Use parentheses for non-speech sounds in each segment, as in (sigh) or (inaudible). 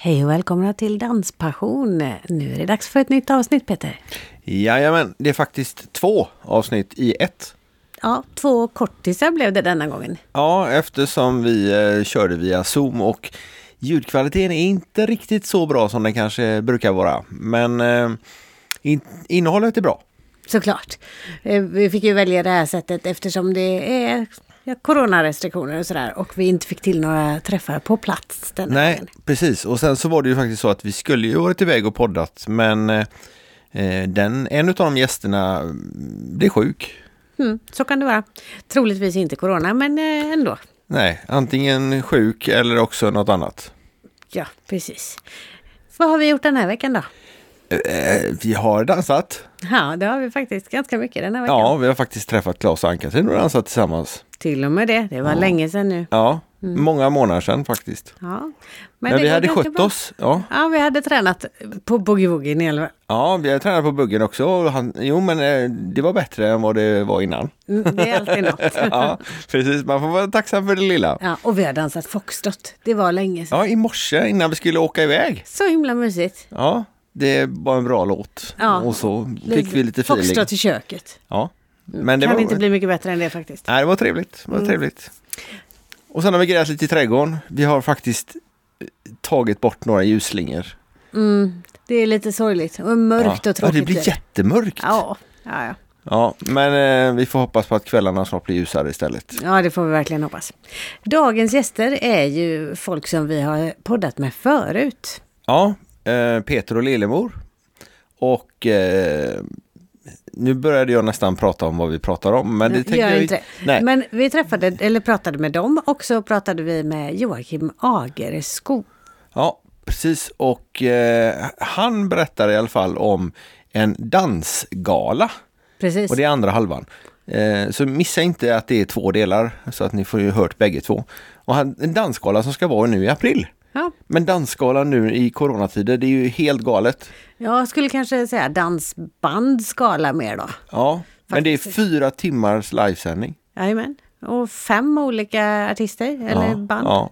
Hej och välkomna till Danspassion. Nu är det dags för ett nytt avsnitt Peter. Jajamän, det är faktiskt två avsnitt i ett. Ja, två kortisar blev det denna gången. Ja, eftersom vi eh, körde via Zoom och ljudkvaliteten är inte riktigt så bra som den kanske brukar vara. Men eh, in, innehållet är bra. Såklart. Eh, Vi fick ju välja det här sättet eftersom det är ja, coronarestriktioner och sådär och vi inte fick till några träffar på plats denna Nej, gången. precis. Och sen så var det ju faktiskt så att vi skulle ju varit iväg och poddat, men eh, eh, den, en av de gästerna mm, blev sjuk. Mm, så kan det vara. Troligtvis inte corona men eh, ändå. Nej, antingen sjuk eller också något annat. Ja, precis. Vad har vi gjort den här veckan då? Eh, vi har dansat. Ja, det har vi faktiskt ganska mycket den här veckan. Ja, vi har faktiskt träffat Claes och Ann-Katrin och dansat tillsammans. Till och med det. Det var Ja. länge sedan nu. Ja, många månader sedan faktiskt. Ja. Men, det vi hade skött bra. oss. Ja. Ja, vi hade tränat på boogie-woogie i alla fall. ja, vi har tränat på buggen också. Han, jo, men eh, det var bättre än vad det var innan. Mm, Det är alltid något. (laughs) Ja, precis. Man får vara tacksam för det lilla. Ja, och vi har dansat foxtrot. Det var länge sedan. Ja, i morse innan vi skulle åka iväg. Så himla mysigt. Ja, det var en bra låt. Ja. Och så fick vi lite feeling. Foxtrot i köket. Ja. Men det kan var, inte bli mycket bättre än det faktiskt. nej, det var trevligt. Det var Mm. trevligt. Och sen har vi grejat lite i trädgården. Vi har faktiskt eh, tagit bort några ljusslingor. Mm, det är lite sorgligt och mörkt ja. och tråkigt. Ja, det blir jättemörkt. Ja, ja, ja. Ja, men eh, vi får hoppas på att kvällarna snart blir ljusare istället. ja, det får vi verkligen hoppas. Dagens gäster är ju folk som vi har poddat med förut. Ja, eh, Peter och Lillemor. Och eh, nu började jag nästan prata om vad vi pratar om. Men det tänker jag inte. Nej. Men vi träffade, eller pratade med dem och så pratade vi med Joakim Agerskog. Ja, precis. Och eh, han berättar i alla fall om en dansgala. Precis. Och det är andra halvan. Eh, så missa inte att det är två delar så att ni får ju hört bägge två. Och han, en dansgala som ska vara nu i april. Ja, Men dansgalan nu i coronatider, det är ju helt galet. jag skulle kanske säga dansbandskala mer då. Ja, men det är Faktiskt. fyra timmars livesändning. Jajamän. Och fem olika artister eller ja, band. Ja.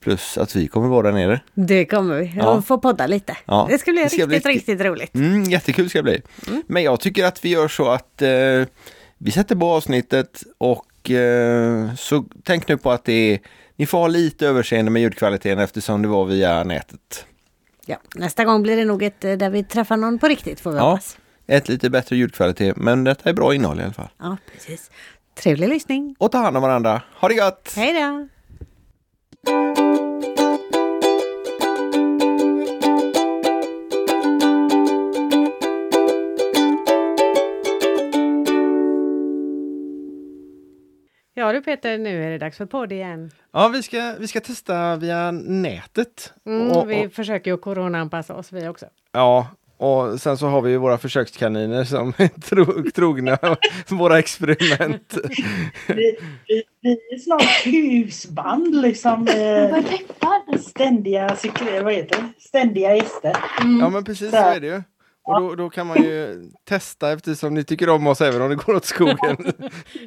Plus att vi kommer vara där nere. Det kommer vi. Ja. Och få podda lite. Ja. Det ska bli Det ska riktigt, bli riktigt roligt. Mm, jättekul ska det bli. Men jag tycker att vi gör så att eh, vi sätter på avsnittet och eh, så tänk nu på att det är, ni får ha lite överseende med ljudkvaliteten eftersom det var via nätet. Ja, nästa gång blir det nog ett eh, där vi träffar någon på riktigt får vi Ja. hoppas. Ett lite bättre ljudkvalitet, men detta är bra innehåll i alla fall. Ja, precis. Trevlig lyssning. Och ta hand om varandra. Ha det gött! Hej då! Ja du Peter, nu är det dags för podd igen. Ja, vi ska, vi ska testa via nätet. Mm, och, vi och, försöker ju coronaanpassa oss vi också. ja, och sen så har vi ju våra försökskaniner som är (laughs) tro, trogna (laughs) våra experiment. Vi, vi, vi är snart husband liksom. Eh, (laughs) ständiga, vad heter det? ständiga gäster. Ja men precis så är det ju. Och då, då kan man ju testa eftersom ni tycker om oss även om det går åt skogen. (laughs)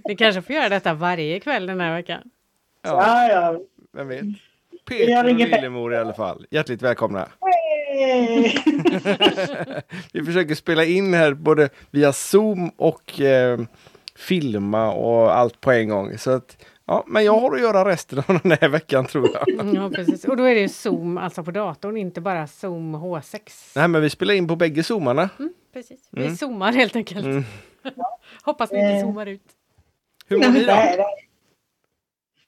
Ni kanske får göra detta varje kväll den här veckan. Ja, Ja, ja. vem vet. Jag Peter och Lillemor i alla fall. Hjärtligt välkomna. (laughs) Vi försöker spela in här både via Zoom och eh, filma och allt på en gång. Så att, ja, men jag har att göra resten av den här veckan tror jag. (laughs) Ja, precis. Och då är det ju Zoom, alltså på datorn, inte bara Zoom H6. Nej men vi spelar in på bägge zoomarna. Precis. Vi zoomar helt enkelt. Mm. (laughs) Hoppas vi inte Eh. zoomar ut. Hur mår ni då?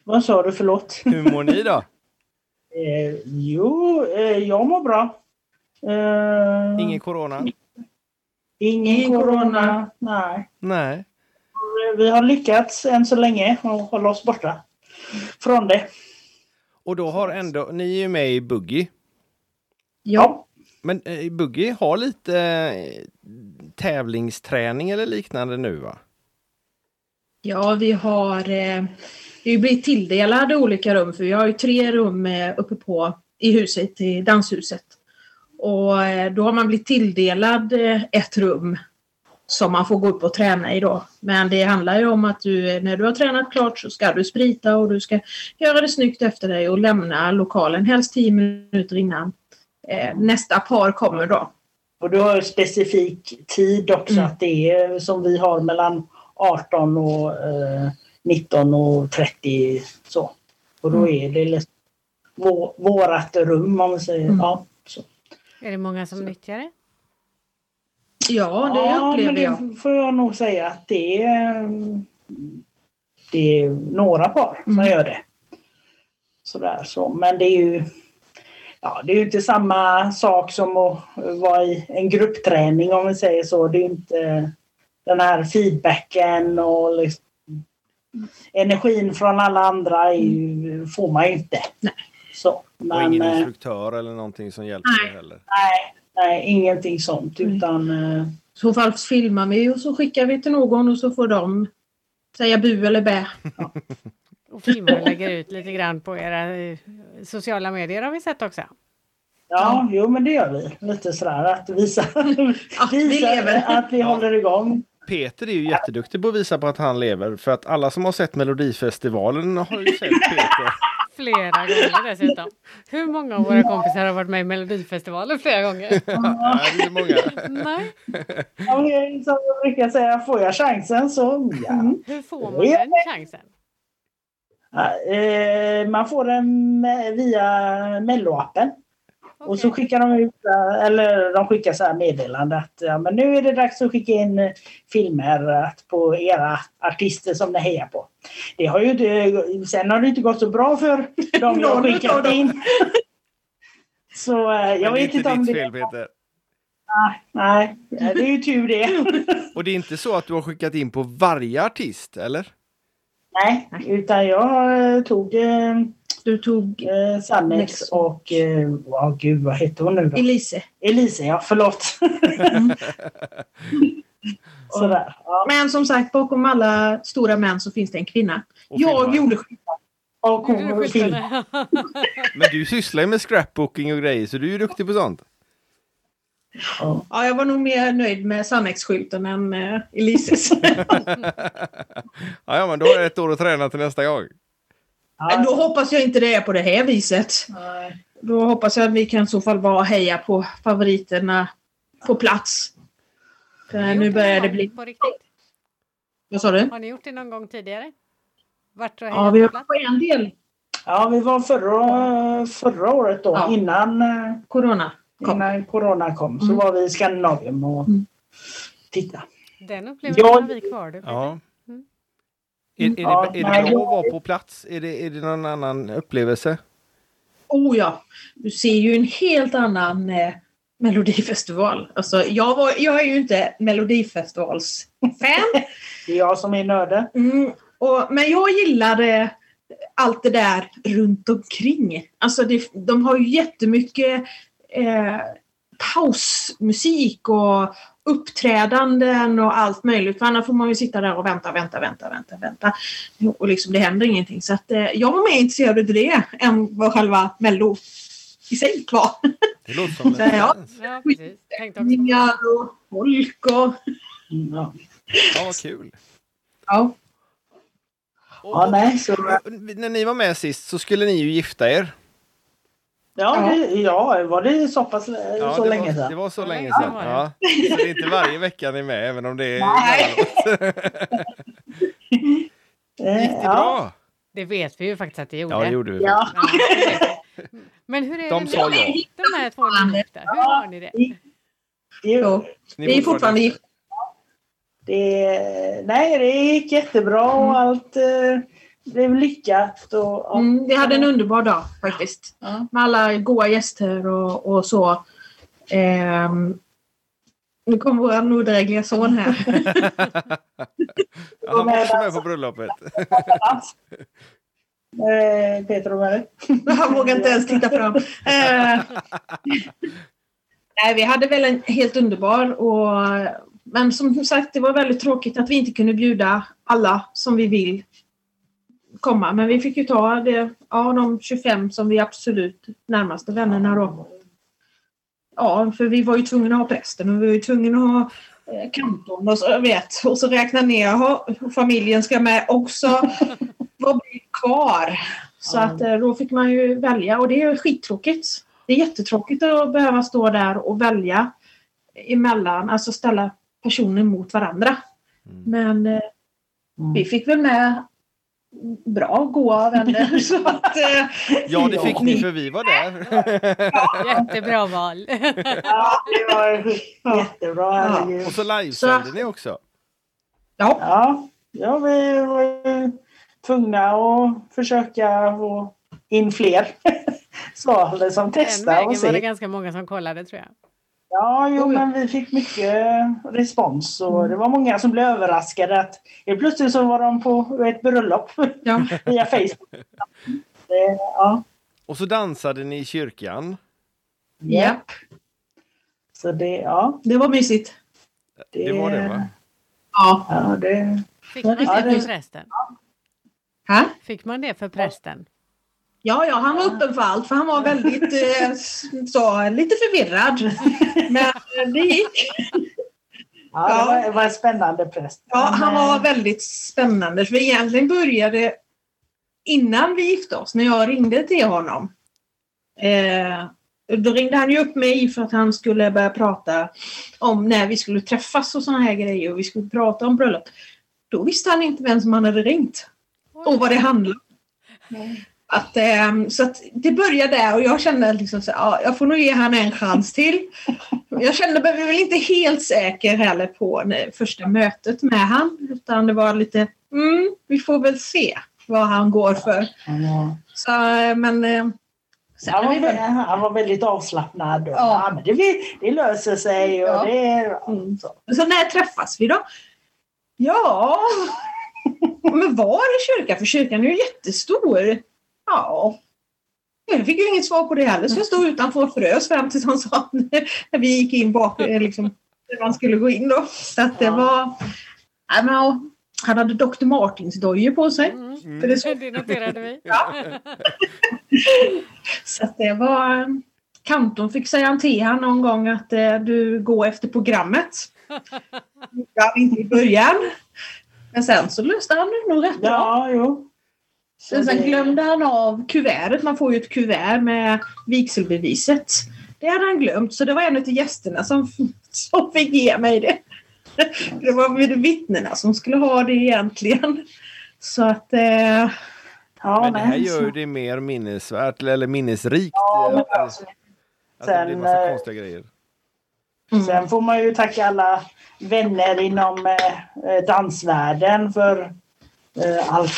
Vad sa du? Förlåt. Hur mår ni då? (laughs) Eh, jo, eh, jag mår bra. Eh, Ingen corona? ingen corona. Nej. Nej. Vi har lyckats än så länge att hålla oss borta från det. Och då har ändå, ni är ju med i Buggy. Ja. Men eh, Buggy har lite eh, tävlingsträning eller liknande nu va? Ja, vi har eh, vi blivit tilldelade olika rum för vi har ju tre rum eh, uppe på i huset, i danshuset. Och eh, då har man blivit tilldelad eh, ett rum som man får gå upp och träna i då. Men det handlar ju om att du, när du har tränat klart så ska du sprita och du ska göra det snyggt efter dig och lämna lokalen helst 10 minuter innan eh, nästa par kommer då. Och du har specifik tid också mm. att det är som vi har mellan 18 och eh, 19 och 30 så. Och då mm. är det liksom vår, vårat rum om man säger. Mm. Ja, så. Är det många som nyttjar det? Ja, det ja, upplever det jag. får jag nog säga att det är, det är några par som mm. gör det. Sådär så. Men det är ju ja, det är ju inte samma sak som att vara i en gruppträning om vi säger så. Det är inte den här feedbacken och liksom, energin från alla andra ju, får man ju inte. Nej. Så, men, och ingen eh, instruktör eller någonting som hjälper nej, heller? Nej, nej, ingenting sånt. Utan, I så fall filmar vi och så skickar vi till någon och så får de säga bu eller bä. Ja. (laughs) och filmar och lägger ut lite grann på era eh, sociala medier har vi sett också. Ja, jo men det gör vi. Lite sådär att visa, ja, (laughs) visa vi att vi ja. håller igång. Peter är ju jätteduktig på att visa på att han lever. För att alla som har sett Melodifestivalen har ju sett Peter. (laughs) Flera gånger dessutom. Hur många av våra kompisar har varit med i Melodifestivalen flera gånger? Nej, det är många. Nej. Ja, som jag brukar säga, får jag chansen så ja. Mm. Hur får man den chansen? Eh, man får den via Melloappen. Och så skickar de ut, eller de skickar så här meddelande att ja, men nu är det dags att skicka in eh, filmer på era artister som ni hejar på. Det har ju sen har det inte gått så bra för (laughs) de som har skickat in. så eh, jag vet inte om det... Fel, Peter. Nej, nej, det är ju tur det. (laughs) Och det är inte så att du har skickat in på varje artist, eller? Nej, utan jag tog du tog eh, Sannex och, eh, oh, gud vad hette hon nu då? Elise. Elise, ja förlåt. Mm. (laughs) Sådär, ja. Men som sagt, bakom alla stora män så finns det en kvinna. Och jag filmar. gjorde skillnad. Och hon film. (laughs) Men du sysslar ju med scrapbooking och grejer så du är ju duktig på sånt. Ja. ja, jag var nog mer nöjd med Sannex-skylten än uh, Elises. (laughs) ja, ja, men då har jag ett år att träna till nästa gång. Ja. Då hoppas jag inte det är på det här viset. Nej. Då hoppas jag att vi kan i så fall bara heja på favoriterna på plats. För nu börjar det bli... På riktigt? Vad sa du? Har ni gjort det någon gång tidigare? Vart ja, vi har på en del. Ja, vi var förra, förra året då, ja. innan eh, Corona kom. Innan corona kom så mm. var vi i Skandinavien och mm. tittade. Den upplevelsen har vi kvar. Du, ja. Är, är, ja, det, är det bra att vara på plats? Är det, är det någon annan upplevelse? Oh ja, du ser ju en helt annan eh, melodifestival. Alltså, jag, var, jag är ju inte melodifestivals-fan. (laughs) det är jag som är nörde. Mm, och, men jag gillade allt det där runt omkring. Alltså det, de har ju jättemycket eh, pausmusik och uppträdanden och allt möjligt. För annars får man ju sitta där och vänta, vänta, vänta, vänta, vänta. Och liksom det händer ingenting. Så att, eh, jag var mer intresserad av det än vad själva Mello i sig var. (laughs) Det låter som en ja. ja, precis. och folk och... Ja. ja, vad kul. Ja. Och, ja, nej, så... När ni var med sist så skulle ni ju gifta er. Ja, det, ja, var det så pass ja, så länge sedan? Det var så länge sedan. Ja. Så det är inte varje vecka ni är med, även om det är Nej. (laughs) Gick det bra? Det vet vi ju faktiskt att det gjorde. Ja, det gjorde vi. Ja. (laughs) Men hur är De det sa ja. de här två gifta? Hur har ni det? Jo, vi är fortfarande gifta. Det, nej, det gick jättebra och allt. Eh, blev lyckat. Och, ja. mm, vi hade en underbar dag faktiskt. Ja. Med alla goa gäster och, och så. Ehm, nu kommer vår odrägliga son här. ja, (laughs) han var också med på bröllopet. (laughs) eh, Peter och Mary. (laughs) Han vågar inte ens titta fram. Eh, nej, vi hade väl en helt underbar och men som sagt, det var väldigt tråkigt att vi inte kunde bjuda alla som vi vill komma. Men vi fick ju ta det, ja, de 25 som vi absolut närmaste vännerna då. Ja, för vi var ju tvungna att ha prästen och vi var ju tvungna att ha eh, kantorn och så, vet, och så räkna ner, jaha, familjen ska med också. (laughs) Vad blir kvar? Så att eh, då fick man ju välja och det är skittråkigt. Det är jättetråkigt att behöva stå där och välja emellan, alltså ställa personer mot varandra. Mm. Men eh, Mm. vi fick väl med bra, goa vänner. (laughs) så att, eh, Ja, det fick ni för vi var där. (laughs) Jättebra val. Ja, det var jättebra. herregud. Och så livesände ni också. ja, Ja, ja, vi var ju tvungna att försöka få in fler (laughs) svalor som Den testar vägen och var det se. ganska många som kollade tror jag. Ja, jo, ja. men vi fick mycket respons och Mm. det var många som blev överraskade att helt plötsligt så var de på ett bröllop (laughs) ja. via Facebook. Det, ja, Och så dansade ni i kyrkan. Japp. Så det, ja. Det var mysigt. Det var det va? Ja. Ja, det, Fick man det det- för prästen? Här? Fick man det för prästen? Ja, ja, han var öppen för allt för han var väldigt eh, (laughs) så, lite förvirrad. Men eh, det gick. ja, det var, var en spännande präst. Ja, han var väldigt spännande. För egentligen började innan vi gifte oss, när jag ringde till honom. Eh, då ringde han ju upp mig för att han skulle börja prata om när vi skulle träffas och såna här grejer och vi skulle prata om bröllop. Då visste han inte vem som han hade ringt och vad det handlade om. Att, ehm, så att det började där och jag kände liksom så, ja, jag får nog ge han en chans till. Jag kände mig väl inte helt säker heller på första mötet med han utan det var lite, mm, vi får väl se vad han går för. ja. Så, men eh, sen Han var, väl, han var väldigt avslappnad. Och, Ja. ja. men det, det löser sig. Och Ja. det, Mm. så. så när träffas vi då? Ja, (laughs) men var är kyrkan? För kyrkan är ju jättestor. Ja. Jag fick ju inget svar på det heller så jag stod utanför och frös fram tills han sa när vi gick in bak, eh, liksom, när man skulle gå in då. Så att det Ja. var... Men, ja, han hade Dr. Martins dojor på sig. Mm. För det, så, Det noterade vi. (laughs) så att det var... Kantorn fick säga till han någon gång att eh, du går efter programmet. (laughs) Ja, inte i början. Men sen så löste han det nog rätt bra. Ja, jo. Så Sen, glömde han av kuvertet. Man får ju ett kuvert med vigselbeviset. Det hade han glömt så det var en av gästerna som, (laughs) som fick ge mig det. (laughs) Det var vittnena som skulle ha det egentligen. Så att... Eh, Ja, Men det här gör ju det mer minnesvärt eller minnesrikt. Ja, eh, men att, att det blir sen, massa eh, konstiga grejer. mm. Sen får man ju tacka alla vänner inom eh, dansvärlden för eh, allt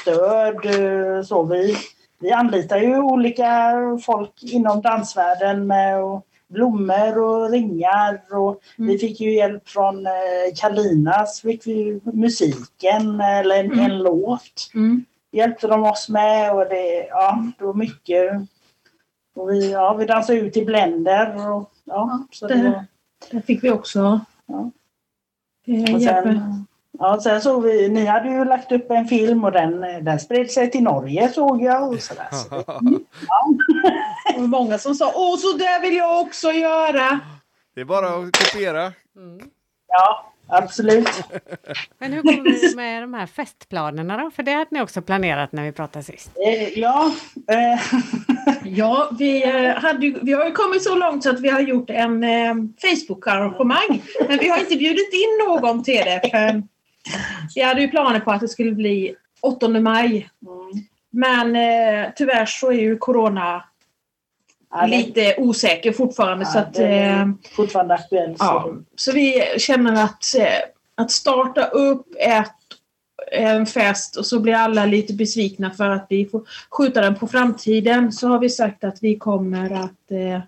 stöd. Eh, så vi, vi anlitar ju olika folk inom dansvärlden med och blommor och ringar. Och Mm. Vi fick ju hjälp från eh, Kalinas, fick vi musiken eller en, Mm. en låt. Mm. hjälpte de oss med och det, ja, det var mycket. Och vi, ja, vi dansade ut i Blender och ja, så det det- var, Det fick vi också. Ja. Eh, och sen, ja, sen såg vi, ni hade ju lagt upp en film och den, den spred sig till Norge såg jag. Och sådär. Så (laughs) (laughs) var många som sa åh så där vill jag också göra. Det är bara att kopiera. Mm. ja, absolut. (laughs) Men hur kommer det med de här festplanerna då? För det hade ni också planerat när vi pratade sist. Eh, ja, eh, Ja, vi, eh, hade vi har ju kommit så långt så att vi har gjort en eh, Facebook-arrangemang. Men vi har inte bjudit in någon till det. För vi hade ju planer på att det skulle bli 8 maj. mm, Men eh, tyvärr så är ju Corona ja, lite osäker fortfarande. så ja, att, det är eh, fortfarande aktuellt. så Ja, så vi känner att, eh, att starta upp ett, en fest och så blir alla lite besvikna för att vi får skjuta den på framtiden så har vi sagt att vi kommer att eh,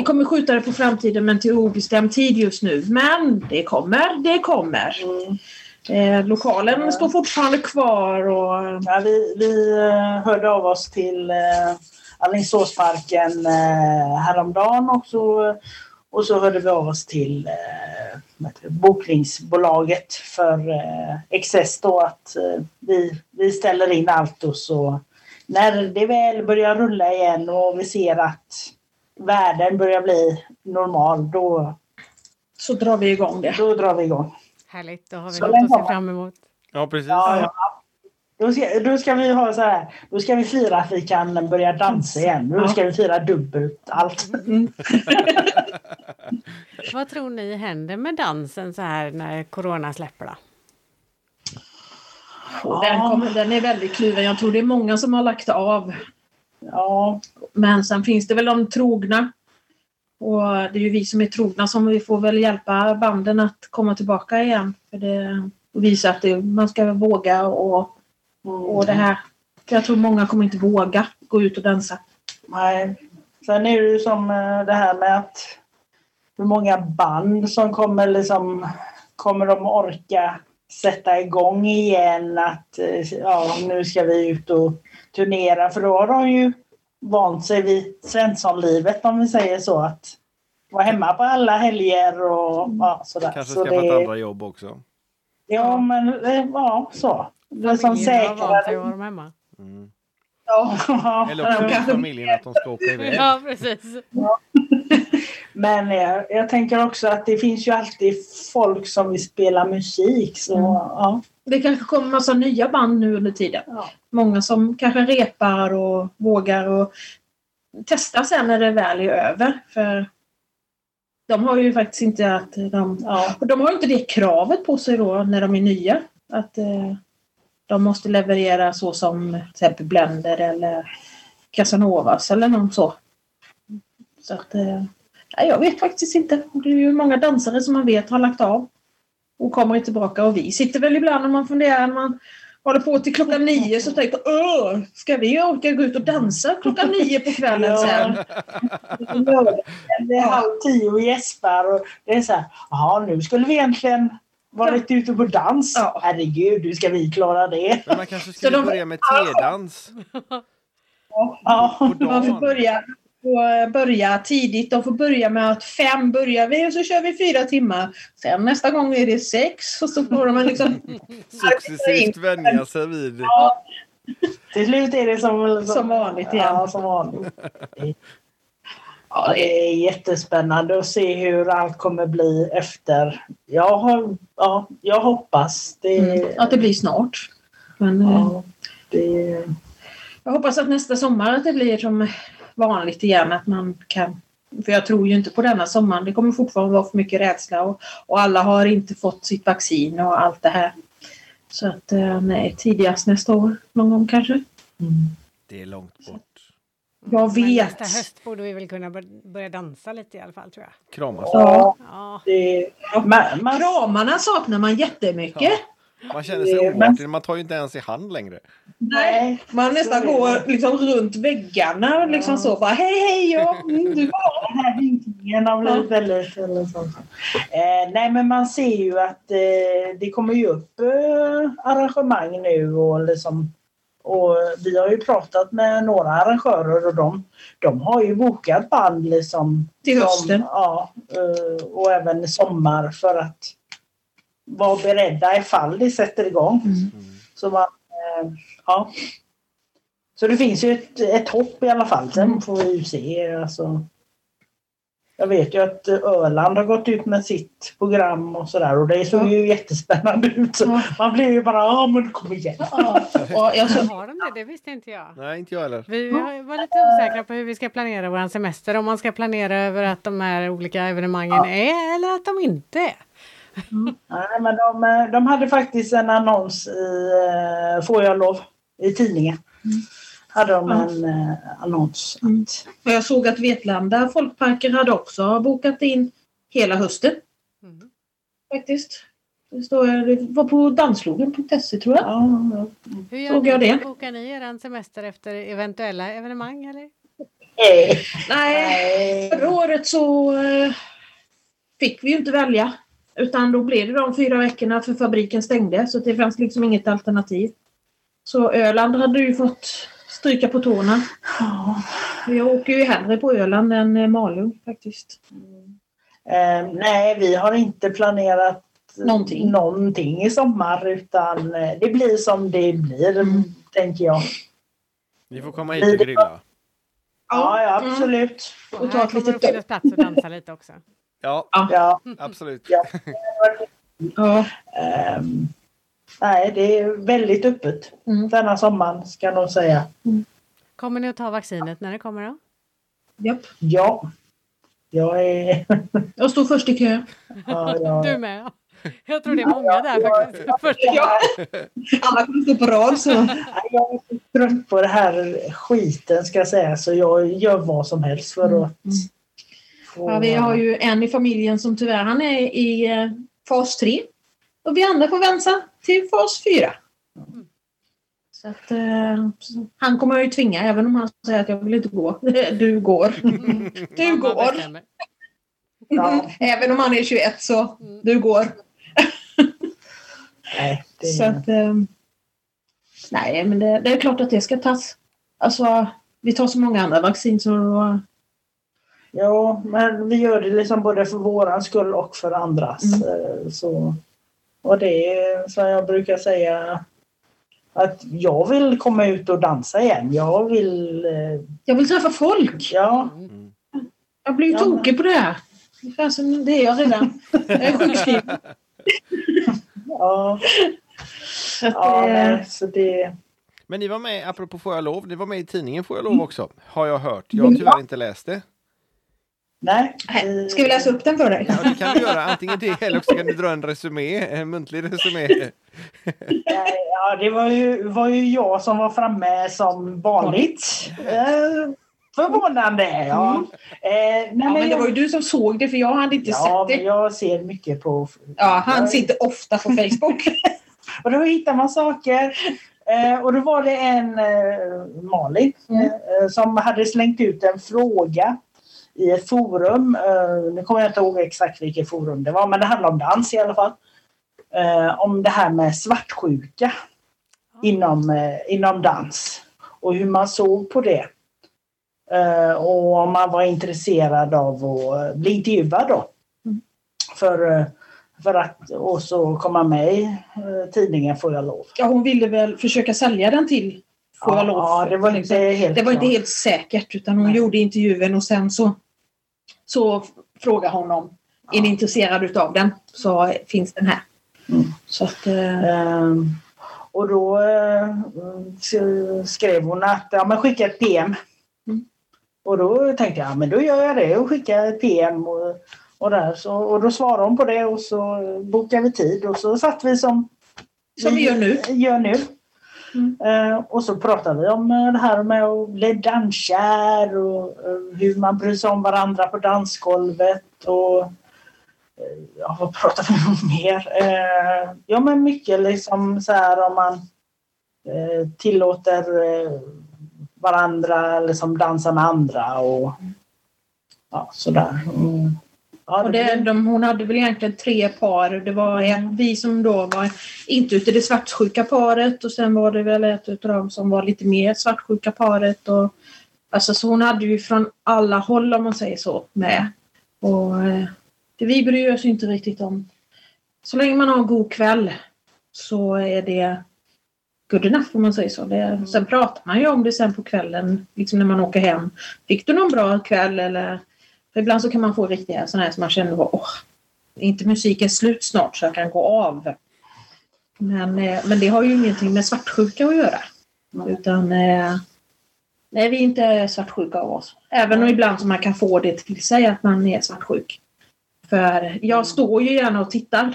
vi kommer skjuta det på framtiden men till obestämd tid just nu. Men det kommer, det kommer. Mm. Eh, lokalen Ja. står fortfarande kvar och Ja, vi, vi eh, hörde av oss till eh, Alingsåsparken eh, häromdagen och så, och så hörde vi av oss till eh, bokningsbolaget för eh, då att eh, vi, vi ställer in allt och så när det väl börjar rulla igen och vi ser att världen börjar bli normal, då, Så drar vi igång det. då drar vi igång. Härligt, då har vi Så något att se fram emot. Ja, precis. Ja, ja. Då, ska, då ska vi ha så här. Då ska vi fira att vi kan börja dansa igen. Då ska vi fira dubbelt allt. (laughs) Vad tror ni händer med dansen så här när corona släpper då? Den, kommer, den är väldigt kluven. Jag tror det är många som har lagt av. Ja, Men sen finns det väl de trogna. Och det är ju vi som är trogna som vi får väl hjälpa banden att komma tillbaka igen. För det, och visa att det, man ska våga och, och det här. För jag tror många kommer inte våga gå ut och dansa. nej. Sen är det ju som eh, det här med att hur många band som kommer liksom kommer de orka sätta igång igen att eh, ja, nu ska vi ut och turnera för då har de ju vant sig vid Svenssonlivet om vi säger så att vara hemma på alla helger och ja, sådär. Kanske så skaffat det, andra jobb också. Ja men eh, ja så. Det är som Familjen har vant sig att säkrare. vara hemma. Mm. Ja. Eller också kanske- familjen att de ska åka iväg. Ja, precis. (laughs) Men jag, jag tänker också att det finns ju alltid folk som vill spela musik. Så, Mm. ja. Det kanske kommer massa nya band nu under tiden. Ja. Många som kanske repar och vågar och testa sen när det väl är över. För de har ju faktiskt inte att de... Ja. Och de har inte det kravet på sig då när de är nya. Att eh, de måste leverera så som till exempel Blender eller Casanovas eller något så. Så att... Eh, jag vet faktiskt inte. Det är ju många dansare som man vet har lagt av. Och kommer inte tillbaka. Och vi sitter väl ibland och man funderar när man håller på till klockan nio så tänker man Åh, ska vi orka gå ut och dansa klockan nio på kvällen sen? Det är halv tio och gäspar och det är så här, ja nu skulle vi egentligen varit ute på dans. Ja. Herregud, hur ska vi klara det? Men man kanske Så skulle de- börja med tedans Ja. på Man får börja, får börja tidigt. De får börja med att fem börjar vi och så kör vi fyra timmar. Sen nästa gång är det sex och så får de liksom... (laughs) Successivt vänja sig vid. Till slut är det som, Som vanligt igen. Ja, som vanligt. Ja, det är jättespännande att se hur allt kommer bli efter. Jag, har, ja, jag hoppas. Det, Mm, att det blir snart. Men eh, ja, det, jag hoppas att nästa sommar att det blir som vanligt igen. Att man kan... För jag tror ju inte på denna sommaren. Det kommer fortfarande vara för mycket rädsla och, och alla har inte fått sitt vaccin och allt det här. Så att eh, nej, tidigast nästa år någon gång kanske. mm. Det är långt bort. Jag Men vet. nästa höst borde vi väl kunna bör- börja dansa lite i alla fall tror jag. Kramas. ja, Ja, det, man, man, Kramarna saknar man jättemycket. Man känner sig oartig. Man tar ju inte ens i hand längre. nej, Man nästan går liksom runt väggarna och liksom så bara hej hej ja, mm, du den här vinklingen blivit väldigt... Eller så. Eh, nej, men man ser ju att eh, det kommer ju upp eh, arrangemang nu och liksom och vi har ju pratat med några arrangörer och de, de har ju bokat band liksom. Till hösten. Ja, eh, och även i sommar för att vara beredda ifall det sätter igång. Mm. Så man, eh, ja. Så det finns ju ett, ett hopp i alla fall. Sen Mm. får vi ju se. Alltså. Jag vet ju att eh, Öland har gått ut med sitt program och sådär och det såg Ja. ju jättespännande ut. Så Ja. Man blir ju bara, ja men kom igen. Ja, och jag så, har de det? Det visste inte jag. Nej, inte jag heller. Vi var lite osäkra på hur vi ska planera vår semester. Om man ska planera över att de här olika evenemangen är eller att de inte är. Nej, men de, eh, de hade faktiskt en annons i eh, Får jag lov? i tidningen. Hade de en eh, annons. Mm. Att, och jag såg att Vetlanda folkparker hade också bokat in hela hösten Mm. faktiskt. Det, står, det var på danslogen.se tror jag. ja, ja. Hur gör Såg ni? jag det? Bokar ni er semester efter eventuella evenemang eller? Nej, nej. förra året så fick vi ju inte välja. Utan då blev det de fyra veckorna för fabriken stängde så det fanns liksom inget alternativ. Så Öland hade ju fått stryka på tårna. Ja. Jag åker ju hellre på Öland än eh, Malung faktiskt. Eh, nej, vi har inte planerat Någonting. någonting i sommar utan eh, det blir som det blir, Mm. tänker jag. Ni får komma hit och grilla. Ja, ja absolut. Och, och ta ett litet det finnas plats att dansa lite också. Ja, ja. absolut. Ja. ja. Um, nej, det är väldigt öppet mm. denna sommaren ska nog säga. Mm. Kommer ni att ta vaccinet när det kommer då? Japp. Ja. Jag är... jag står först i kö. Ja, ja. (laughs) Du med? Jag tror det är många där faktiskt. Ja. Alla kommer stå på rad så. Jag är trött på det här skiten ska jag säga så jag gör vad som helst för mm. att få... Ja, vi har ju en i familjen som tyvärr han är i eh, fas 3. Och vi andra får vänta till fas 4. Så att, eh, han kommer jag ju tvinga även om han säger att jag vill inte gå. (laughs) Du går. Du går. Ja. Även om han är 21 så mm. du går. (laughs) Nej, det... Så att, eh, nej, men det, det, är klart att det ska tas. Alltså, vi tar så många andra vaccin så... Ja, men vi gör det liksom både för våran skull och för andras. Mm. Eh, så, och det är som jag brukar säga att jag vill komma ut och dansa igen. Jag vill... Eh... Jag vill träffa folk. Ja. Mm. Jag blir ju ja, tokig på det här. Det är jag redan. Jag är sjukskriven. (laughs) ja. ja, nej, så det... Men ni var med, apropå Får jag lov, ni var med i tidningen Får jag lov också, har jag hört. Jag har tyvärr inte läst det. Nej. Ska vi läsa upp den för dig? Ja, det kan du göra. Antingen det eller så kan du dra en resumé, en muntlig resumé. Ja, det var ju, var ju jag som var framme som vanligt. Eh, förvånande, ja. Mm. Eh, nej, ja, men det var ju du som såg det för jag hade inte ja, sett det. jag ser mycket på... Ja, han sitter ofta på Facebook. (laughs) och då hittar man saker. Eh, och då var det en eh, Malin mm. eh, som hade slängt ut en fråga i ett forum. Uh, nu kommer jag inte ihåg exakt vilket forum det var, men det handlade om dans i alla fall. Uh, om det här med svartsjuka inom, uh, inom dans och hur man såg på det. och om man var intresserad av att bli intervjuad då. Mm. För, för att också komma med i tidningen Får jag lov. Ja, hon ville väl försöka sälja den till Får jag lov. Ja, det var inte helt Det var inte helt säkert utan hon Nej. gjorde intervjun och sen så så fråga honom. Ja. Är ni intresserade utav den så finns den här. Mm. Så att, eh... och då eh, skrev hon att ja, men skicka ett PM. Mm. Och då tänkte jag, men då gör jag det och skickar ett PM. Och, och, där, så, och då svarade hon på det och så bokade vi tid och så satt vi som, som vi gör nu. Gör nu. Mm. Eh, och så pratade vi om eh, det här med att bli danskär och eh, hur man bryr sig om varandra på dansgolvet. Och, ja, vad pratade vi om mer? ja, men mycket liksom så här om man tillåter varandra liksom dansa med andra och ja, sådär. Mm. Ja, och det, de, hon hade väl egentligen tre par. Det var ett, vi som då var inte ute det svartsjuka paret och sen var det väl ett av dem som var lite mer svartsjuka paret. Och, alltså, så hon hade ju från alla håll om man säger så med. Och eh, det vi bryr oss inte riktigt om. Så länge man har en god kväll så är det good enough om man säger så. Det, sen pratar man ju om det sen på kvällen, liksom när man åker hem. Fick du någon bra kväll eller för ibland så kan man få riktiga sådana här som man känner åh, inte musiken slut snart så jag kan gå av. Men, eh, men det har ju ingenting med svartsjuka att göra. Mm. Utan eh, nej, vi är inte svartsjuka av oss. Även om ibland så man kan få det till sig att man är svartsjuk. För jag står ju gärna och tittar.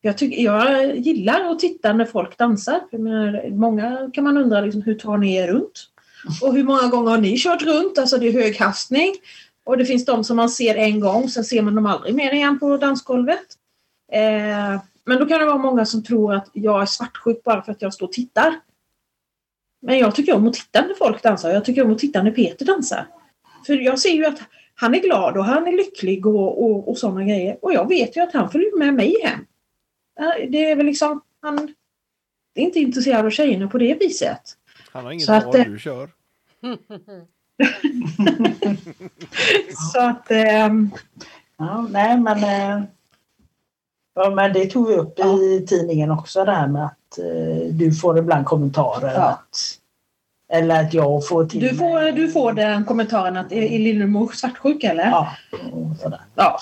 Jag, tycker, jag gillar att titta när folk dansar. Menar, många kan man undra liksom, hur tar ni er runt? Och hur många gånger har ni kört runt? Alltså det är höghastning. Och det finns de som man ser en gång, sen ser man dem aldrig mer igen på dansgolvet. Eh, men då kan det vara många som tror att jag är svartsjuk bara för att jag står och tittar. Men jag tycker om att titta när folk dansar. Jag tycker om att titta när Peter dansar. För jag ser ju att han är glad och han är lycklig och, och, och sådana grejer. Och jag vet ju att han följer med mig hem. Det är väl liksom, han är inte intresserad av tjejerna på det viset. Han har inget val, eh, du kör. (laughs) (laughs) så att... Ähm, ja, nej men... Äh, ja, men det tog vi upp ja. i tidningen också det här med att äh, du får ibland kommentarer ja. att Eller att jag får till Du får, mig- du får den kommentaren att är, är Lillemor svartsjuk eller? Ja. sådär. ja.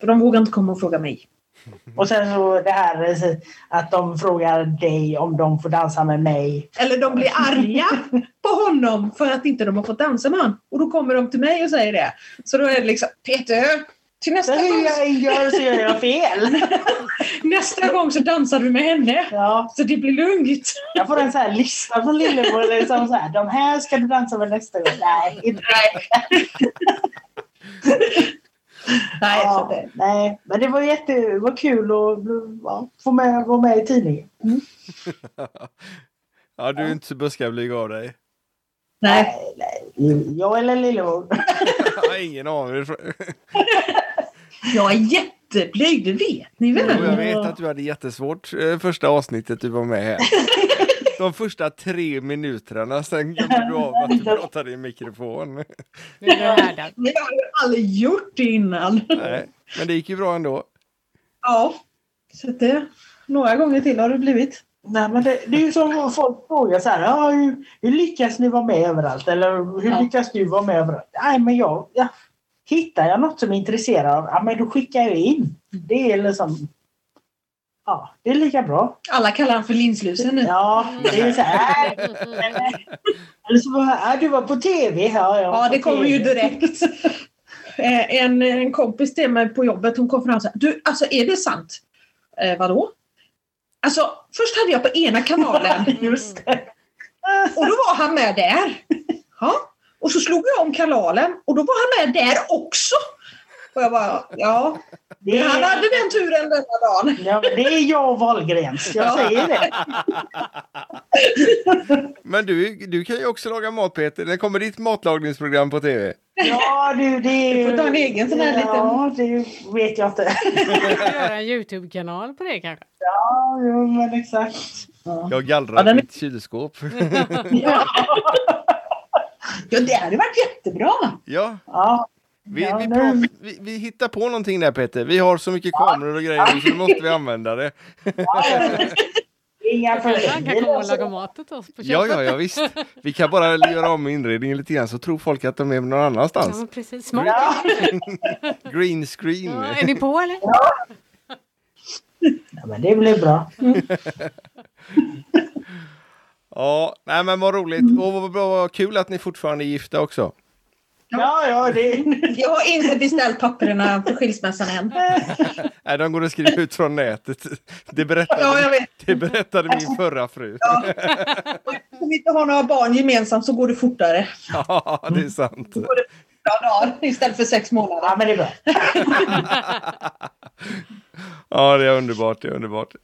För de vågar inte komma och fråga mig. Och sen så det här att de frågar dig om de får dansa med mig. Eller de blir arga på honom för att inte de har fått dansa med honom. Och då kommer de till mig och säger det. Så då är det liksom Peter, till Så nästa gång, jag gör så gör jag fel. (laughs) nästa gång så dansar du med henne. Ja, Så det blir lugnt. jag får en sån här lista från Lillemor. Liksom så här, de här ska du dansa med nästa gång. Nej, inte. Nej, så Ja, det, nej, men det var jätte det var kul att ja, få med, vara med i tidningen. (laughs) Ja, du är inte så buskablyg av dig. nej. nej. Jag eller Lillemor. (laughs) Jag har ingen aning. (laughs) Jag är jätteblyg, det vet ni Jo, jag väl? vet att du hade jättesvårt eh, första avsnittet du var med här. De första tre minuterna, sen glömde du av att (laughs) du pratade i mikrofon. Det jag har ju aldrig gjort det innan. Nej, men det gick ju bra ändå. Ja. Så det, några gånger till har det blivit. Nej, men det, det är ju som folk frågar så här. Ja, hur, hur lyckas ni vara med överallt? Eller hur Ja. lyckas du vara med överallt? Nej, men jag, ja, hittar jag något som är intresserad av, ja, men då skickar jag in. Det är liksom... Ja, det är lika bra. Alla kallar han för linslusen nu. Ja, det är så här. (laughs) Eller så bara, du var på tv. Ja, Ja, det kommer ju direkt. (laughs) Eh, En, en kompis till mig på jobbet hon kom fram och sa Du, alltså är det sant? Eh, vadå? Alltså, först hade jag på ena kanalen (laughs) Just det. och då var han med där. Ja. Och så slog jag om kanalen och då var han med där också. Och jag bara, ja, Det han är, hade den turen denna dagen. ja, det är jag och Wahlgrens. Jag Ja. säger det. Men du, du kan ju också laga mat Peter. När kommer ditt matlagningsprogram på tv? Ja, du, det är Du får ta en egen sån här Ja, det vet jag inte. Göra en Youtube-kanal på det kanske. Ja, jo, men exakt. Ja. Jag gallrar Ja, är- mitt kylskåp. Ja. ja, det hade varit jättebra. Ja, Ja, vi, Ja, vi, pratar, vi, vi hittar på någonting där Peter. Vi har så mycket kameror och grejer så nu (laughs) måste vi använda det. inga problem. han kan komma och laga mat åt oss på köpet. Ja, ja, ja visst. Vi kan bara göra om inredningen lite grann så tror folk att de är någon Ja, annanstans. men precis. Smart. Ja, (laughs) Green screen. Ja, är ni på eller? ja, men det blir bra. (laughs) Ja, nej men vad roligt. Och vad, bra, vad kul att ni fortfarande är gifta också. Ja, ja, det... (laughs) Jag har inte beställt papperna för skilsmässan än. (laughs) Nej, de går att skriva ut från nätet. Det berättade, Ja, jag vet. det berättade min förra fru. Om vi inte har några barn gemensamt så går det fortare. Ja, det är sant. Några dagar istället för sex månader. Ja, men det är bra. (laughs) Ja, det är underbart. Det är underbart.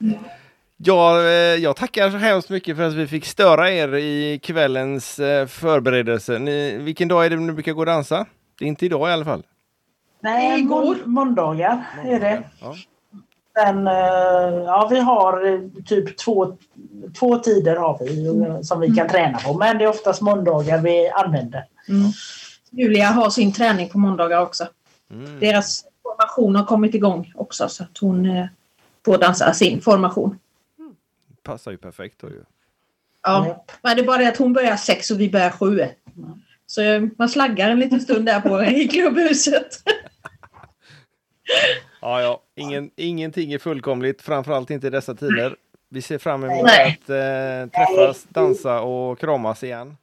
Ja, eh, jag tackar så hemskt mycket för att vi fick störa er i kvällens eh, förberedelse. Ni, vilken dag är det ni brukar gå och dansa? Det är inte idag i alla fall. Nej, Igår. mån- måndagar är det. Ja. Sen, eh, ja, vi har typ två, två tider har vi eh, som vi kan träna på. Men det är oftast måndagar vi använder. Julia har sin träning på måndagar också. Mm. Deras formation har kommit igång också så att hon får dansa sin formation. Passar ju perfekt då ju. Ja. Japp. Men det är bara det att hon börjar sex och vi börjar sju. Så man slaggar en liten stund där på i klubbhuset. (laughs) Ja, ja. Ingen, ingenting är fullkomligt, framförallt inte i dessa tider. Vi ser fram emot Nej. att eh, träffas, dansa och kramas igen.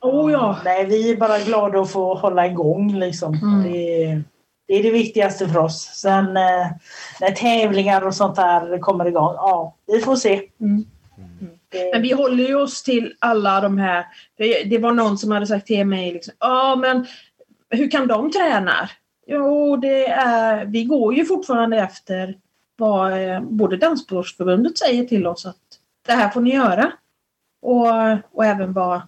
Oh ja. Nej, vi är bara glada att få hålla igång. Liksom. Mm. Det, är- det är det viktigaste för oss. Sen eh, när tävlingar och sånt där kommer igång, ja, vi får se. Mm. Mm. Men vi håller ju oss till alla de här. Det, det var någon som hade sagt till mig liksom, ja men hur kan de träna? Jo, det är, vi går ju fortfarande efter vad eh, både Danssportsförbundet säger till oss att det här får ni göra. Och, och även vad,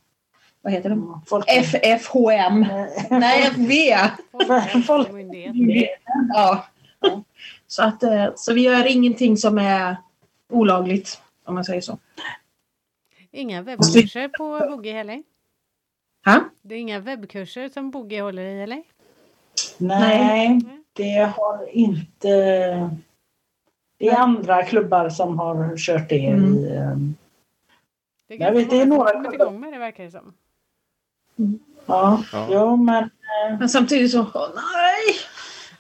vad heter folk, FFHM. (laughs) Nej, FV. Folkhälsomyndigheten. Ja. Så, att, eh, så vi gör ingenting som är olagligt, om man säger så. Inga webbkurser på Boogie heller? Ha? Det är inga webbkurser som Boogie håller i eller? nej, det har inte... Det är andra klubbar som har kört det. Mm. I, eh, Det är Jag ganska vet, det är några kommit igång med det verkar det som. Ja, Ja. ja men eh, Men samtidigt så, åh, nej,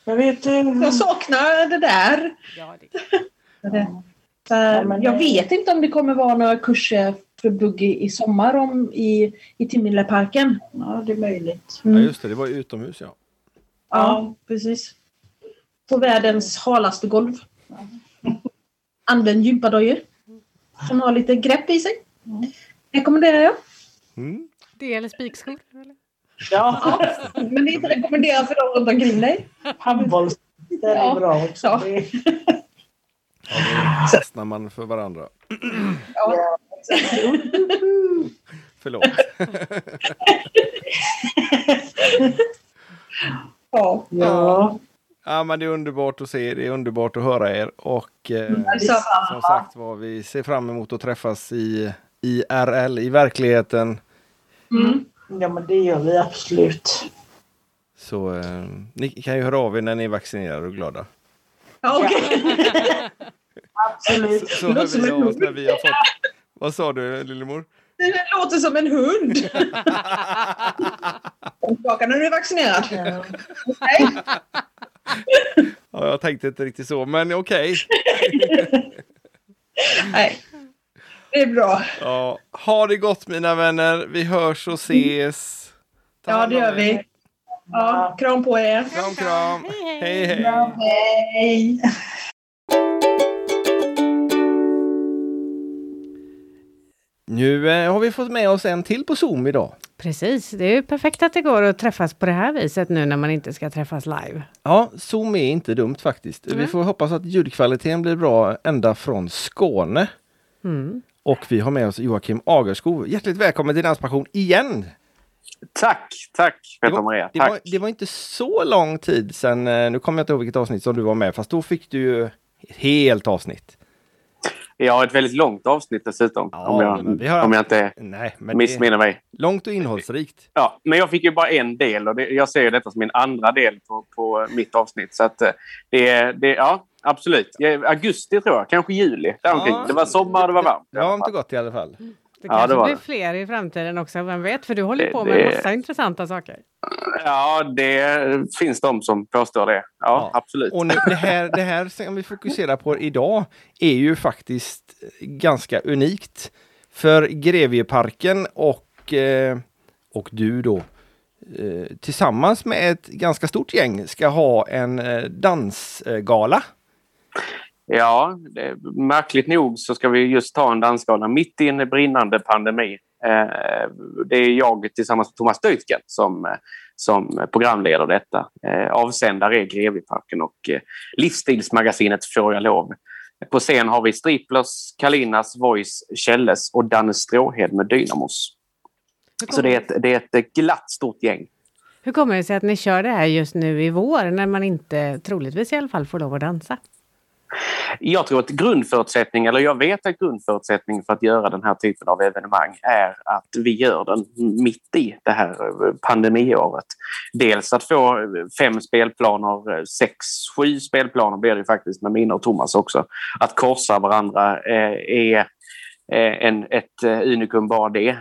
jag vet eh, jag saknar det där. Ja, det, Ja, men jag vet inte om det kommer vara några kurser för buggy i sommar om, i, i Timmeleparken. Ja, det är möjligt. Ja, Mm. just det, det var ju utomhus ja. Ja, precis. På världens halaste golv. Använd gympadojor. Som har lite grepp i sig. Rekommenderar jag. Mm. Det eller spikskor? Eller? Ja, Men det är inte rekommenderat för dem runt omkring dig. handbolls. Det är Ja. bra också. Ja. Ja, då fastnar man för varandra. Ja. Förlåt. (laughs) Ja. Ja, Ja, men det är underbart att se, det är underbart att höra er och eh, Detsamma. som sagt var, vi ser fram emot att träffas i IRL, i verkligheten. Mm. ja, men det gör vi absolut. Så eh, ni kan ju höra av er när ni är vaccinerade och glada. Ja, okej. (laughs) Absolut. Så Det hör vi av oss när vi har fått... Vad sa du lillemor? Det låter som en hund. (laughs) Kom tillbaka när du är vaccinerad. Nej. Ja, jag tänkte inte riktigt så, men okej. (laughs) Nej. Det är bra. Ja, ha det gott mina vänner. Vi hörs och ses. Ta Ja, det gör vi. Ja, kram på er. Kram, kram. Hej, hej. Hej, hej. Hej. Nu eh, har vi fått med oss en till på Zoom idag. Precis, det är ju perfekt att det går att träffas på det här viset nu när man inte ska träffas live. Ja, Zoom är inte dumt faktiskt. Vi Nej. får hoppas att ljudkvaliteten blir bra ända från Skåne. Mm. Och vi har med oss Joakim Agerskog. Hjärtligt välkommen till Danspassion igen! Tack, tack Det Petra var, Maria. det, var, det var inte så lång tid sedan, eh, nu kommer jag inte ihåg vilket avsnitt som du var med, fast då fick du ju ett helt avsnitt. Ja, ett väldigt långt avsnitt dessutom. Ja, om, jag, har- om jag inte Nej, missminner mig. långt och innehållsrikt. Ja, men jag fick ju bara en del och det, jag ser ju detta som min andra del på, på mitt avsnitt. Så att eh, det, är- det, ja, absolut. Augusti tror jag, kanske juli. Ja. det var sommar och det var varmt. Det har inte gått i alla fall. Det Ja, kanske det var blir det. fler i framtiden också, vem vet? För du håller Det- på med det- en massa intressanta saker. Ja, det finns de som påstår det. Ja, Ja. absolut. Och nu, det, här, det här som vi fokuserar på idag är ju faktiskt ganska unikt. För Grevieparken och, eh, och du då eh, tillsammans med ett ganska stort gäng ska ha en eh, dansgala. Ja, det, märkligt nog så ska vi just ta en dansgala mitt i en brinnande pandemi. Eh, det är jag tillsammans med Thomas Deutgen som, eh, som programleder detta. Eh, avsändare är Grevieparken och eh, livsstilsmagasinet Får jag lov. På scen har vi Striplers, Kalinas, Voice, Källes och Danne Stråhed med Dynamos. Så det är, ett, det är ett glatt stort gäng. hur kommer det sig att ni kör det här just nu i vår när man inte, troligtvis i alla fall, får lov att dansa? Jag tror att grundförutsättning, eller jag vet att grundförutsättning för att göra den här typen av evenemang är att vi gör den mitt i det här eh, pandemiåret. Dels att få eh, fem spelplaner, eh, sex, sju spelplaner blir det faktiskt med mina och Thomas också. Att korsa varandra är en, ett unikum bara det.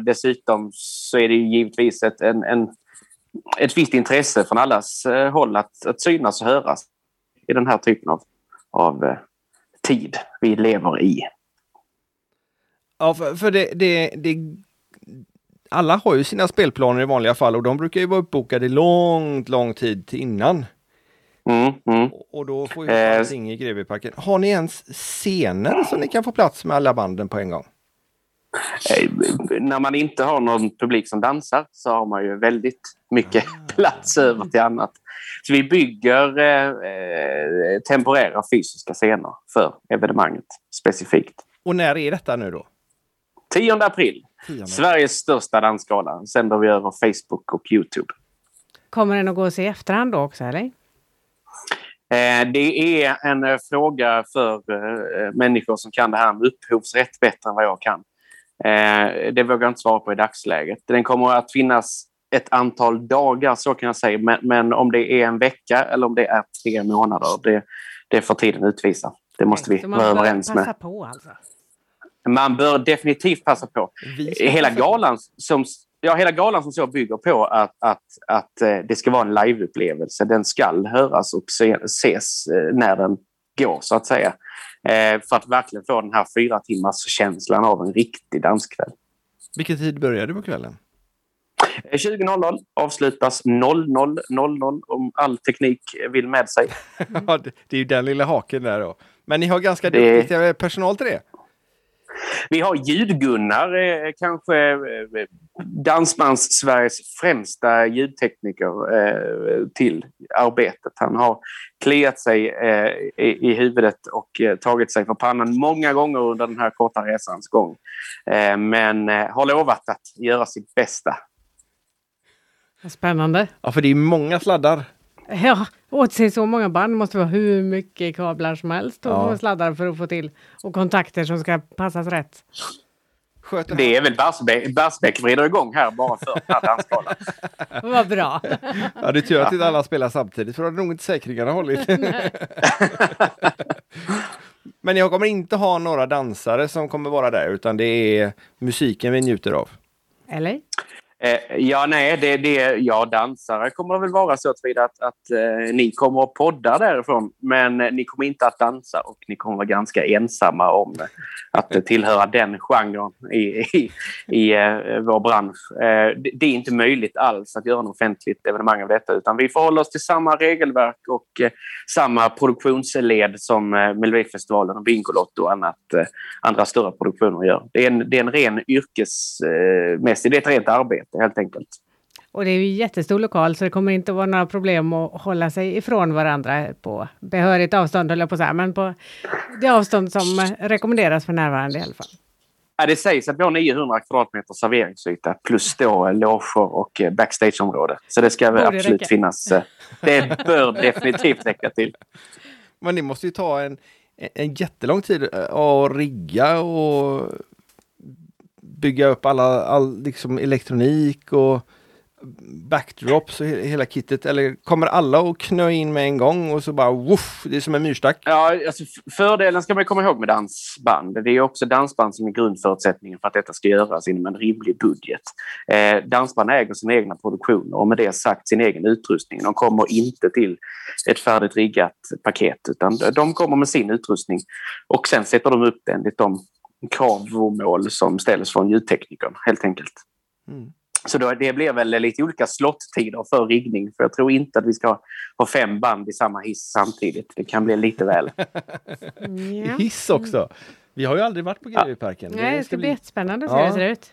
Dessutom så är det ju givetvis ett, en, en, ett visst intresse från allas håll att, att synas och höras i den här typen av, av eh, tid vi lever i. Ja, för, för det, det, det, alla har ju sina spelplaner i vanliga fall och de brukar ju vara uppbokade långt, lång tid innan. Mm, mm. Och- då får ju Eh, allting i Grevieparken. Har ni ens scener så ni kan få plats med alla banden på en gång? Eh, När man inte har någon publik som dansar så har man ju väldigt mycket (laughs) plats över till annat. Så vi bygger eh, eh, temporära fysiska scener för evenemanget specifikt. Och när är detta nu då? 10 april, Tionde. Sveriges största dansgala, sänder vi över Facebook och Youtube. Kommer den att gå att se i efterhand då också, eller? Eh, Det är en fråga för människor som kan det här med upphovsrätt bättre än vad jag kan. Eh, Det vågar jag inte svara på i dagsläget. Den kommer att finnas ett antal dagar, så kan jag säga. Men, men om det är en vecka eller om det är tre månader, det, det får tiden utvisa. Det måste vi Så man vara får överens passa med. på alltså. man bör definitivt passa på. Hela galan som, ja, hela galan som så bygger på att, att, att eh, det ska vara en liveupplevelse. Den ska höras och ses eh, när den går, så att säga. Eh, för att verkligen få den här fyra timmars känslan av en riktig danskväll. Vilken tid börjar du på kvällen? 20.00 avslutas 00.00 om all teknik vill med sig. (laughs) Det är ju den lilla haken där då. Men ni har ganska det... duktig personal till det? Vi har Ljud-Gunnar, eh, kanske eh, Dansbands-Sveriges främsta ljudtekniker eh, till arbetet. Han har kliat sig i huvudet och tagit sig för pannan många gånger under den här korta resans gång. Men har lovat att göra sitt bästa. Spännande. Ja, för det är många sladdar. (laughs) Ja, åt sig så många band måste vara hur mycket kablar som helst och ja. sladdar för att få till och kontakter som ska passas rätt. Sköter det är väl Barsebäck vrider igång här bara för den här dansskalan. (laughs) Vad bra. Ja, det är tur att inte alla spelar samtidigt för då hade nog inte säkringarna hållit. (laughs) Men jag kommer inte ha några dansare som kommer vara där utan det är musiken vi njuter av. Eller? Eh, ja, nej, det, det, ja, dansare kommer det väl vara så att, att, att eh, ni kommer att podda därifrån. Men eh, ni kommer inte att dansa och ni kommer vara ganska ensamma om eh, att eh, tillhöra den genren i, i, i eh, vår bransch. Eh, det, det, är inte möjligt alls att göra ett offentligt evenemang av detta utan vi förhåller oss till samma regelverk och eh, samma produktionsled som eh, Melodifestivalen och Bingolotto och annat, andra större produktioner gör. Det är en, det är en ren yrkesmässig, det är ett rent arbete helt enkelt. Och det är ju jättestor lokal så det kommer inte vara några problem att hålla sig ifrån varandra på behörigt avstånd, höll jag på att säga, men på det avstånd som rekommenderas för närvarande i alla fall. Ja, det sägs att vi har 900 kvadratmeter serveringsyta plus då loger och backstageområde. Så det ska Borde absolut räcka. finnas. Eh, det bör (laughs) definitivt räcka till. Men det måste ju ta en, en jättelång tid eh, att rigga och bygga upp alla, all liksom elektronik och backdrops och hela kittet? Eller kommer alla att knö in med en gång och så bara woof, det är som en myrstack? Ja, alltså fördelen ska man komma ihåg med dansband. Det är också dansband som är grundförutsättningen för att detta ska göras inom en rimlig budget. Eh, dansband äger sina egna produktioner och med det sagt sin egen utrustning. De kommer inte till ett färdigt riggat paket utan de kommer med sin utrustning och sen sätter de upp det enligt de kravmål som ställs från ljudteknikern helt enkelt. Mm. Så då, det blir väl lite olika slotttider för riggning. För jag tror inte att vi ska ha fem band i samma hiss samtidigt. Det kan bli lite väl. (laughs) ja. Hiss också? Vi har ju aldrig varit på GV-parken. Ja. Nej, det ska bli jättespännande att se hur det ser ut.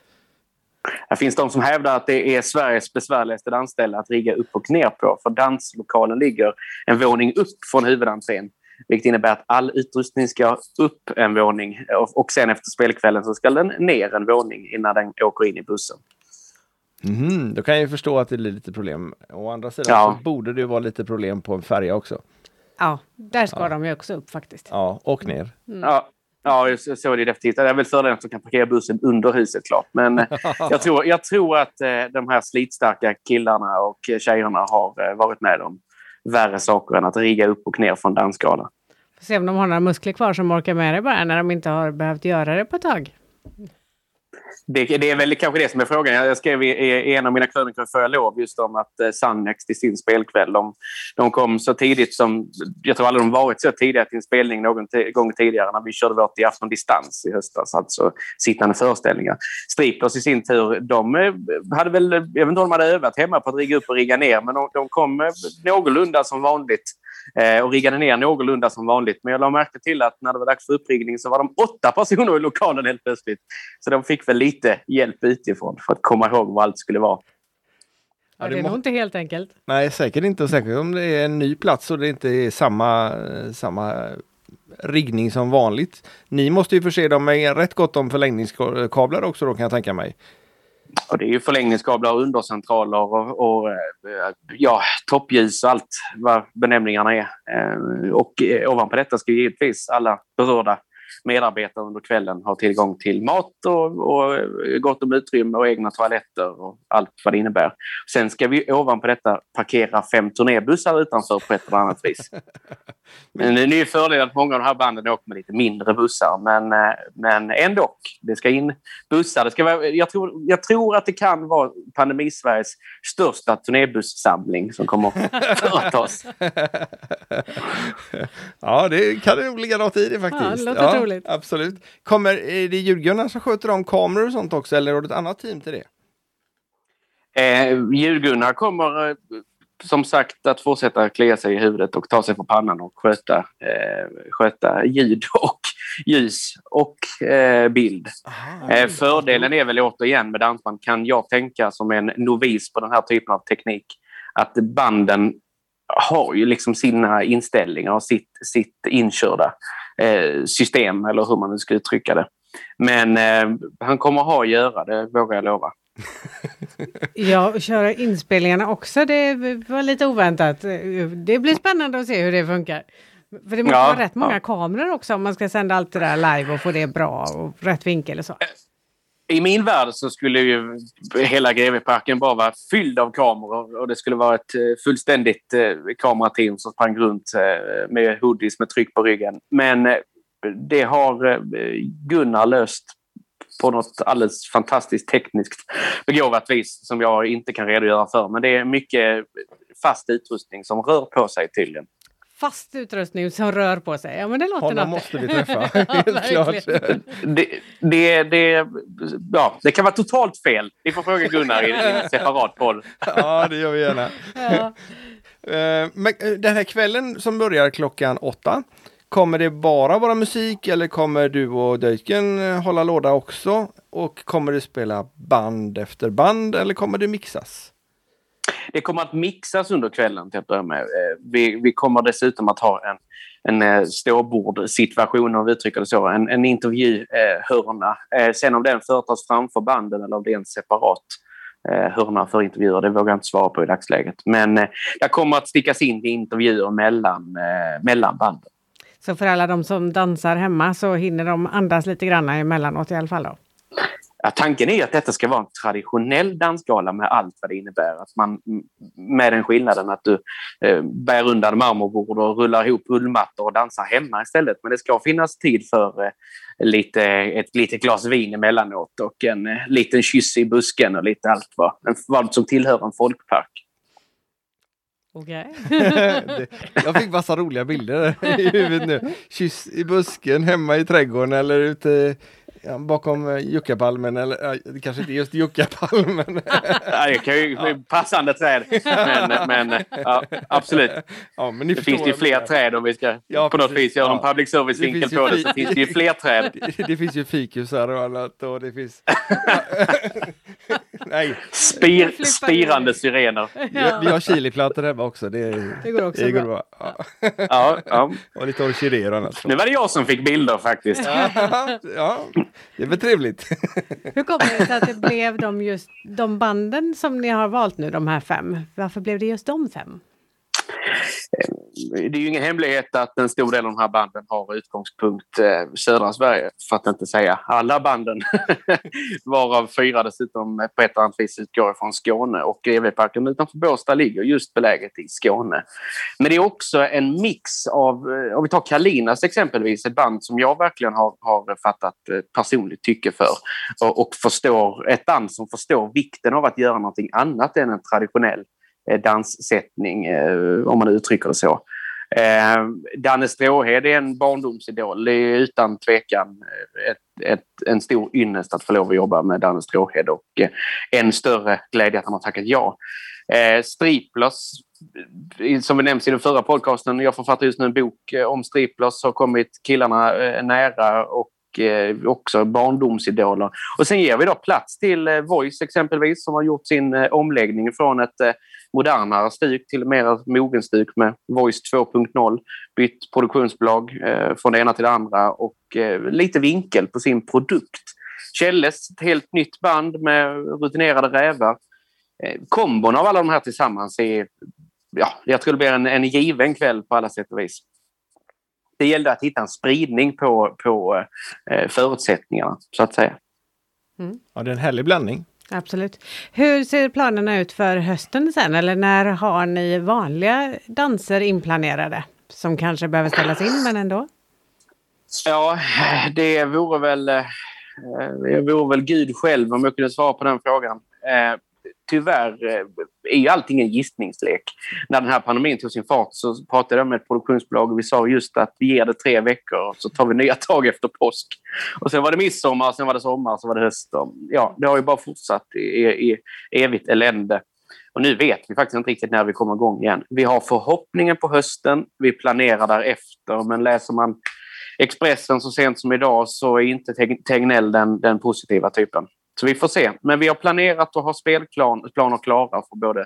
Det finns de som hävdar att det är Sveriges besvärligaste dansställe att rigga upp och ner på. För danslokalen ligger en våning upp från huvudentrén. Vilket innebär att all utrustning ska upp en våning och sen efter spelkvällen så ska den ner en våning innan den åker in i bussen. Mm, då kan jag ju förstå att det blir lite problem. Å andra sidan ja. så borde det vara lite problem på en färja också. Ja, där ska ja. de ju också upp faktiskt. Ja, och ner. Mm. Ja, ja så är det definitivt. Det är väl fördelen att de kan parkera bussen under huset klart. Men eh, (laughs) jag, tror, jag tror att eh, de här slitstarka killarna och tjejerna har eh, varit med om värre saker än att rigga upp och ner från dansskala. Se om de har några muskler kvar som orkar med det bara när de inte har behövt göra det på ett tag. Det, det, är väl kanske det som är frågan. Jag skrev i, i en av mina krönikor för lov just om att eh, Sannex till sin spelkväll, de, de kom så tidigt som... Jag tror aldrig de varit så tidiga till en spelning någon gång tidigare när vi körde vårt i afton distans i höstas, alltså sittande föreställningar. Striplers i sin tur, de eh, hade väl... Jag vet inte om de hade övat hemma på att rigga upp och rigga ner, men de, de kom eh, någorlunda som vanligt eh, och riggade ner någorlunda som vanligt. Men jag lade märke till att när det var dags för uppriggning så var de åtta personer i lokalen helt plötsligt. Så de fick väl lite hjälp utifrån för att komma ihåg vad allt skulle vara. Ja, det är nog inte helt enkelt. Nej, säkert inte. Och säkert om det är en ny plats och det inte är samma, samma riggning som vanligt. Ni måste ju förse dem med rätt gott om förlängningskablar också då kan jag tänka mig. Och det är ju förlängningskablar och undercentraler och, och eh, ja, toppljus och allt vad benämningarna är. Eh, och eh, ovanpå detta ska givetvis alla berörda medarbetare under kvällen ha tillgång till mat och, och gott om utrymme och egna toaletter och allt vad det innebär. Sen ska vi ovanpå detta parkera fem turnébussar utanför på ett eller annat vis. (laughs) Men det är ju fördel att många av de här banden åker med lite mindre bussar. Men, eh, men ändå, det ska in bussar. Det ska vara, jag, tror, jag tror att det kan vara Pandemisveriges största turnébussamling som kommer att företas. (laughs) ja, det kan det nog ligga något i det faktiskt. Ja, det troligt. Absolut. Kommer, är det Djurgården som sköter om kameror och sånt också eller har du ett annat team till det? Eh, Djurgunnar kommer eh, som sagt att fortsätta klia sig i huvudet och ta sig på pannan och sköta, eh, sköta ljud och ljus och eh, bild. Aha, eh, fördelen är väl återigen med dansband kan jag tänka som en novis på den här typen av teknik att banden har ju liksom sina inställningar och sitt, sitt inkörda system eller hur man nu ska uttrycka det. Men eh, han kommer ha att göra det, vågar jag lova. (laughs) ja, och köra inspelningarna också, det var lite oväntat. Det blir spännande att se hur det funkar. För det måste ja, vara rätt många ja. kameror också om man ska sända allt det där live och få det bra och rätt vinkel och så. I min värld så skulle ju hela GV-parken bara vara fylld av kameror och det skulle vara ett eh, fullständigt eh, kamerateam som sprang runt eh, med hoodies med tryck på ryggen. Men det har Gunnar löst på något alldeles fantastiskt tekniskt begåvat vis som jag inte kan redogöra för. Men det är mycket fast utrustning som rör på sig tydligen. Fast utrustning som rör på sig. Ja, men det låter Honom måste vi (laughs) träffa, (laughs) helt klart. Det, det, det, ja, det kan vara totalt fel. Vi får fråga Gunnar i, en separat podd. (laughs) Ja, det gör vi gärna. Ja. Eh, men eh, den här kvällen som börjar klockan åtta, Kommer det bara vara musik eller kommer du och Döjken eh, hålla låda också? Och kommer det spela band efter band eller kommer det mixas? Det kommer att mixas under kvällen till att börja med. Eh, vi, vi kommer dessutom att ha en, en eh, ståbordsituation om vi uttrycker det så, en, en intervjuhörna. Eh, sen om den företas framför banden eller om det är en separat hörna för intervjuer, det vågar jag inte svara på i dagsläget. Men det kommer att stickas in intervjuer mellan, mellan banden. Så för alla de som dansar hemma så hinner de andas lite grann emellanåt i alla fall då? Ja, tanken är att detta ska vara en traditionell dansgala med allt vad det innebär. Att man, med den skillnaden att du eh, bär undan marmorbord och rullar ihop ullmattor och dansar hemma istället. Men det ska finnas tid för eh, lite, ett litet glas vin emellanåt och en eh, liten kyss i busken och lite allt vad, vad som tillhör en folkpark. Okej. (laughs) (laughs) Okay. jag fick massa roliga bilder i huvudet nu. Kyss i busken, hemma i trädgården eller ute Ja, bakom juckapalmen, eller uh, kanske inte just juckapalmen. (laughs) ja, det kan ju ja. passande träd. Men, men ja, absolut. Ja, men det finns ju fler träd om vi ska ja, på något vis göra ja. någon public service-vinkel på det. Så finns det ju fler träd. (laughs) Det, det finns ju fikusar och annat och det finns... (laughs) Nej. Spir, spirande syrener. Ja. Vi har chiliplantor hemma också. Det, det går också det bra. bra. Ja. Ja, Och lite orkidéer och annat. Nu var det jag som fick bilder faktiskt. Ja, det är väl trevligt. (laughs) Hur kommer det sig att det blev de, just, de banden som ni har valt nu, de här fem? Varför blev det just de fem? Eh, det är ju ingen hemlighet att en stor del av de här banden har utgångspunkt eh, södra Sverige, för att inte säga alla banden. (laughs) Varav fyra dessutom på ett eller annat vis utgår från Skåne och EV-parken utanför Båstad ligger just beläget i Skåne. Men det är också en mix av, eh, om vi tar Kalinas exempelvis, ett band som jag verkligen har, har fattat eh, personligt tycke för och, och förstår, ett band som förstår vikten av att göra någonting annat än en traditionell Eh, danssättning, eh, om man uttrycker det så. Eh, Danne Stråhed är en barndomsidol. Det är utan tvekan ett, ett, en stor ynnest att få lov att jobba med Danne Stråhed och en större glädje att han har tackat ja. Eh, Striplers, som vi nämns i den förra podcasten, jag författar just nu en bok om Striplers, har kommit killarna nära och också barndomsidoler. Och sen ger vi då plats till Voice exempelvis som har gjort sin omläggning från ett modernare stuk till mer mogen stuk med Voice 2.0. Bytt produktionsbolag eh, från det ena till det andra och eh, lite vinkel på sin produkt. Källes, ett helt nytt band med rutinerade rävar. Eh, kombon av alla de här tillsammans är, ja, jag tror det blir en, en given kväll på alla sätt och vis. Det gällde att hitta en spridning på, på eh, förutsättningarna, så att säga. Mm. Ja, det är en härlig blandning. Absolut. Hur ser planerna ut för hösten sen? Eller när har ni vanliga danser inplanerade? som kanske behöver ställas in, men ändå? Ja, det vore väl, eh, Jag vore väl Gud själv om jag kunde svara på den frågan. Eh, Tyvärr eh, är ju allting en gissningslek. När den här pandemin tog sin fart så pratade jag med ett produktionsbolag och vi sa just att vi ger det tre veckor och så tar vi nya tag efter påsk. Och sen var det midsommar, sen var det sommar, sen var det höst. Ja, det har ju bara fortsatt i, i, i evigt elände. Och nu vet vi faktiskt inte riktigt när vi kommer igång igen. Vi har förhoppningen på hösten, vi planerar därefter, men läser man Expressen så sent som idag så är inte Tegnell den, den positiva typen. Så vi får se. Men vi har planerat och har spelplaner klara för både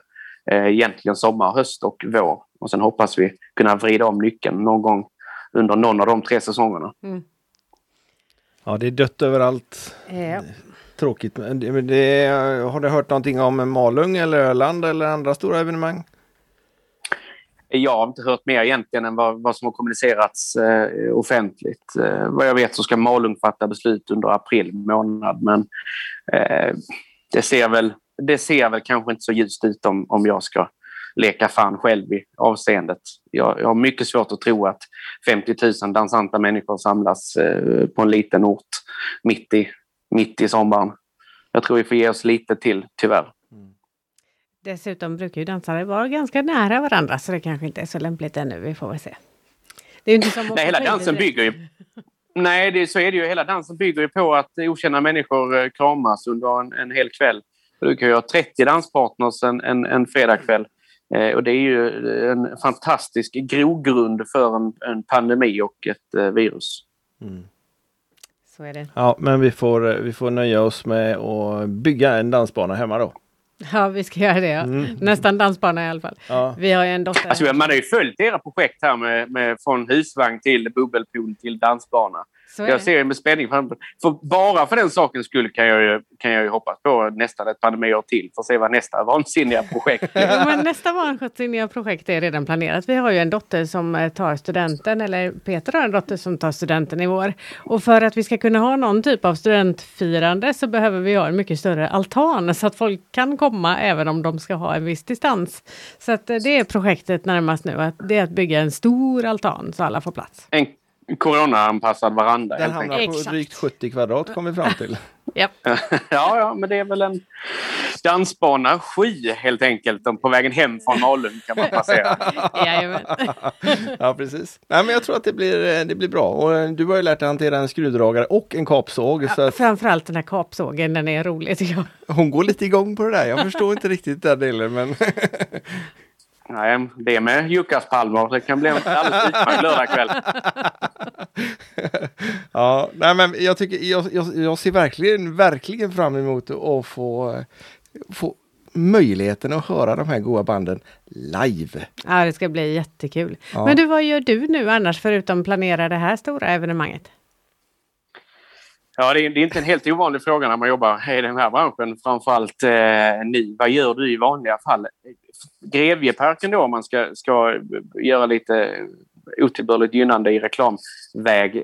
eh, egentligen sommar, höst och vår. Och sen hoppas vi kunna vrida om nyckeln någon gång under någon av de tre säsongerna. Mm. Ja, det är dött överallt. Ja. Tråkigt. Men det, har du hört någonting om Malung eller Öland eller andra stora evenemang? Jag har inte hört mer egentligen än vad, vad som har kommunicerats eh, offentligt. Eh, vad jag vet så ska Malung fatta beslut under april månad men eh, det, ser väl, det ser väl kanske inte så ljust ut om, om jag ska leka fan själv i avseendet. Jag, jag har mycket svårt att tro att 50 000 dansanta människor samlas eh, på en liten ort mitt i, mitt i sommaren. Jag tror vi får ge oss lite till, tyvärr. Dessutom brukar ju dansare vara ganska nära varandra så det kanske inte är så lämpligt ännu. Vi får väl se. Det är inte som Nej, hela dansen bygger ju... Nej, det, så är det ju. Hela dansen bygger ju på att okända människor eh, kramas under en, en hel kväll. Du kan ju ha 30 danspartners en, en, en fredagkväll. Eh, och det är ju en fantastisk grogrund för en, en pandemi och ett eh, virus. Mm. Så är det. Ja, men vi får, vi får nöja oss med att bygga en dansbana hemma då. (laughs) Ja, vi ska göra det. Ja. Mm. Nästan dansbana i alla fall. Ja. Vi har ju en dotter. Alltså, man har ju följt era projekt här med, med från husvagn till bubbelpool till dansbana. Jag ser med spänning fram För bara för den sakens skull kan jag ju, kan jag ju hoppas på nästan ett pandemiår till för att se vad nästa vansinniga projekt (laughs) är. nästa vansinniga projekt är redan planerat. Vi har ju en dotter som eh, tar studenten, eller Peter har en dotter som tar studenten i vår. Och för att vi ska kunna ha någon typ av studentfirande så behöver vi ha en mycket större altan så att folk kan komma även om de ska ha en viss distans. Så att eh, det är projektet närmast nu, att det är att bygga en stor altan så alla får plats. En Corona-anpassad veranda. Den hamnar på Exakt. drygt 70 kvadrat kom vi fram till. (laughs) Ja, ja, men det är väl en dansbana 7 helt enkelt. På vägen hem från Malung kan man passera. (laughs) (laughs) ja, precis. Nej, men jag tror att det blir, det blir bra. Och du har ju lärt dig hantera en skruvdragare och en kapsåg. Ja, så att... Framförallt den här kapsågen, den är rolig tycker jag. Hon går lite igång på det där. Jag förstår inte riktigt den delen, men Nej, det med Juckaspalmer. Det kan bli en alldeles utmärkt lördagkväll. (laughs) ja, nej men jag, tycker, jag, jag, jag, ser verkligen, verkligen fram emot att få, få möjligheten att höra de här goa banden live. Ja, det ska bli jättekul. Ja. Men du, vad gör du nu annars förutom planera det här stora evenemanget? Ja, det är, det är, inte en helt ovanlig fråga när man jobbar i den här branschen. Framförallt eh, ni. Vad gör du i vanliga fall? Grevjeparken då, om man ska, ska göra lite otillbörligt gynnande i reklamväg.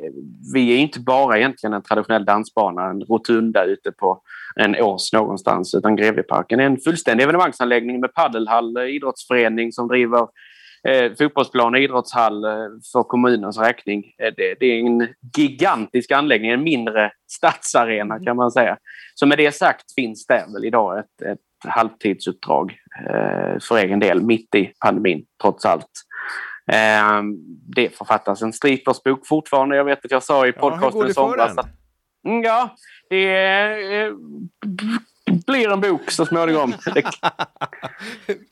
Vi är inte bara egentligen en traditionell dansbana, en rotunda ute på en ås någonstans, utan Grevjeparken är en fullständig evenemangsanläggning med paddelhall, idrottsförening som driver eh, fotbollsplan och idrottshall eh, för kommunens räkning. Eh, det, det, är en gigantisk anläggning, en mindre stadsarena kan man säga. Så med det sagt finns det väl idag ett, ett halvtidsuppdrag eh, för egen del mitt i pandemin trots allt. Eh, det författas en stripersbok fortfarande. Jag vet att jag sa i podcasten ja, somras att mm, Ja, det eh, blir en bok så småningom. Det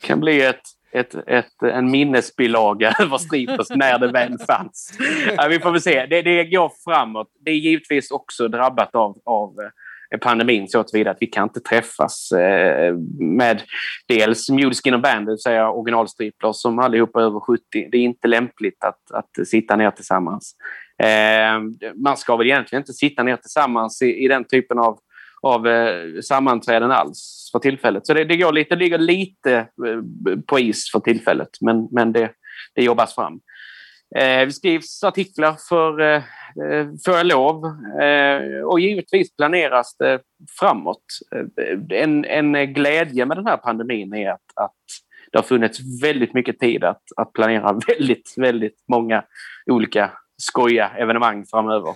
(laughs) kan bli ett ett, ett, en minnesbilaga (laughs) över Stripers när det väl fanns. (laughs) Vi får väl se. Det, det går framåt. Det är givetvis också drabbat av, av eh, Eh, pandemin så tillvida att vi kan inte träffas eh, med dels Muleskin och Band, det vill säga originalstriplers som allihopa är över 70. Det är inte lämpligt att, att sitta ner tillsammans. Eh, man ska väl egentligen inte sitta ner tillsammans i, i den typen av av eh, sammanträden alls för tillfället. Så det, det, går lite, det ligger lite eh, på is för tillfället, men, men det, det jobbas fram. Eh, vi skrivs artiklar för, eh, eh, för lov eh, och givetvis planeras det framåt. En, en glädje med den här pandemin är att, att det har funnits väldigt mycket tid att, att planera (laughs) väldigt, väldigt många olika skoja evenemang framöver.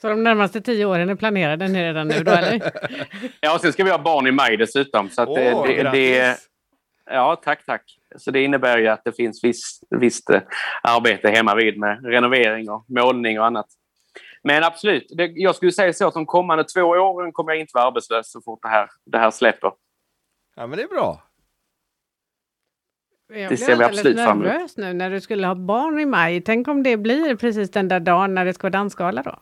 Så de närmaste tio åren är planerade ni redan nu då eller? (laughs) ja, och sen ska vi ha barn i maj dessutom. Så att oh, det, det, det, ja, tack, tack. Så det innebär ju att det finns visst, visst eh, arbete hemma vid med renovering och målning och annat. Men absolut, det, jag skulle säga så att de kommande två åren kommer jag inte vara arbetslös så fort det här, det här släpper. Ja, men det är bra. Jag det ser vi absolut fram emot. nervös nu när du skulle ha barn i maj. Tänk om det blir precis den där dagen när det ska vara dansgala då?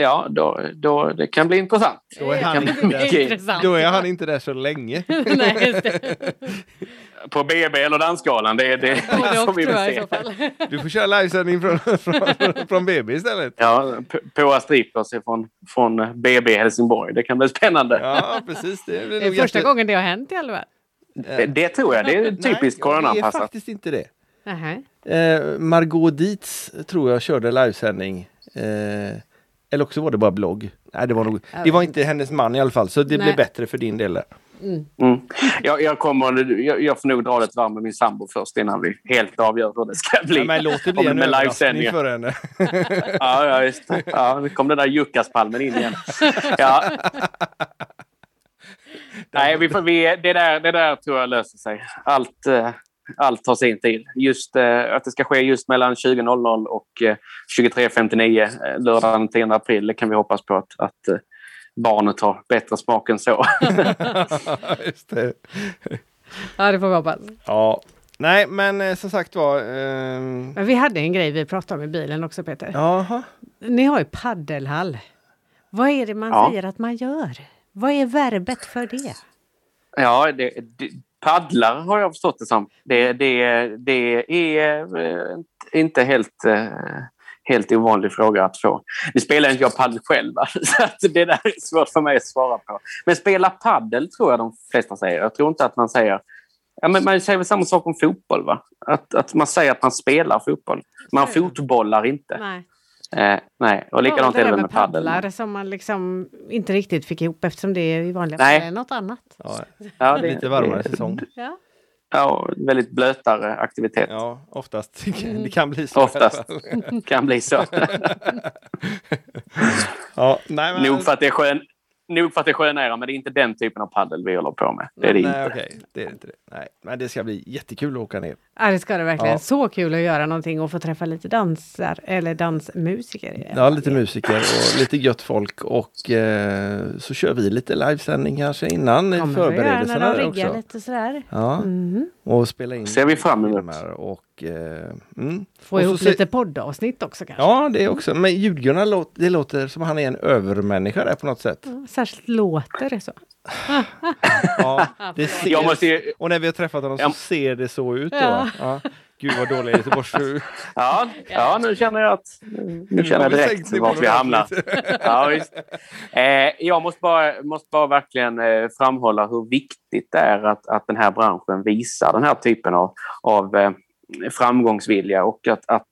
Ja, då, då, det kan bli intressant. Då är, han inte där, då är han inte där så länge. (laughs) Nej, (laughs) På BB eller Dansgalan, det, det, det får vi väl se. Du får köra livesändning från, (laughs) från, från BB istället. Ja, Poa Strippers från, från BB Helsingborg. Det kan bli spännande. Ja, precis. Det, det är första gången det har hänt i alla fall. Det, det tror jag. Det är typiskt coronaanpassat. Det är faktiskt inte det. Uh -huh. eh, Margot Dietz tror jag körde livesändning. Eh, eller också var det bara blogg. Nej, det var, nog, det var inte hennes man i alla fall, så det Nej. blev bättre för din del. Mm. Mm. Jag, jag, kommer, jag, jag får nog dra det varm med min sambo först innan vi helt avgör hur det ska bli. Ja, men låt det bli en överraskning för henne. (laughs) ja, ja, just Ja, nu kom den där Juckaspalmen in igen. Ja. (laughs) Nej, vi får, vi, det, där, det där tror jag löser sig. Allt, eh, allt tar sin tid. Just eh, att det ska ske just mellan 20.00 och eh, 23.59 eh, lördagen den 10 april, det kan vi hoppas på att, att eh, barnet har bättre smak än så. (laughs) just det. Ja, det får vi hoppas. Ja. Nej, men eh, som sagt var... Eh... Men vi hade en grej vi pratade om i bilen också, Peter. Jaha. Ni har ju paddelhall. Vad är det man ja. säger att man gör? Vad är verbet för det? Ja, det, det, paddlar har jag förstått det som. Det, det, det är eh, inte helt, eh, helt ovanlig fråga att få. Nu spelar inte jag paddel själv, (laughs) så att det där är svårt för mig att svara på. Men spela paddel tror jag de flesta säger. Jag tror inte att man säger Ja, men man säger väl samma sak om fotboll, va? Att, att man säger att man spelar fotboll. Man fotbollar inte. Nej. Eh, nej, och likadant är det med, paddlar som man liksom inte riktigt fick ihop eftersom det i vanliga fall är något annat. Ja, ja det, lite varmare säsong. Ja. Ja, väldigt blötare aktivitet. Ja, oftast. Det kan bli så. Oftast kan bli så. (laughs) ja, nej, men... Nog för att det är skön, nog för att det är skönare, men det är inte den typen av paddel vi håller på med. Det är det nej, inte. Okej, det är inte det. Nej, men det ska bli jättekul att åka ner. Ja, det ska det verkligen. Ja. Så kul att göra någonting och få träffa lite dansar eller dansmusiker. Ja, lite musiker och (laughs) lite gött folk och eh, så kör vi lite livesändning kanske innan Kommer förberedelserna vi göra när de lite sådär. Ja, mm. Och spela in. Ser vi fram emot. Och Eh, mm. Få ihop lite poddavsnitt också kanske? Ja, det också. Men Ljudgunnar, låt, det låter som han är en övermänniska där på något sätt. Ja, särskilt låter det så. (laughs) ja, det (laughs) ser, måste... Och när vi har träffat honom så ser det så ut då. Ja. ja. Gud vad dålig Göteborgsfru. ja, ja, nu känner jag att nu känner jag direkt vart vi hamnar. ja, visst. Eh, jag måste bara, måste bara verkligen eh, framhålla hur viktigt det är att, att den här branschen visar den här typen av, av eh, framgångsvilja och att, att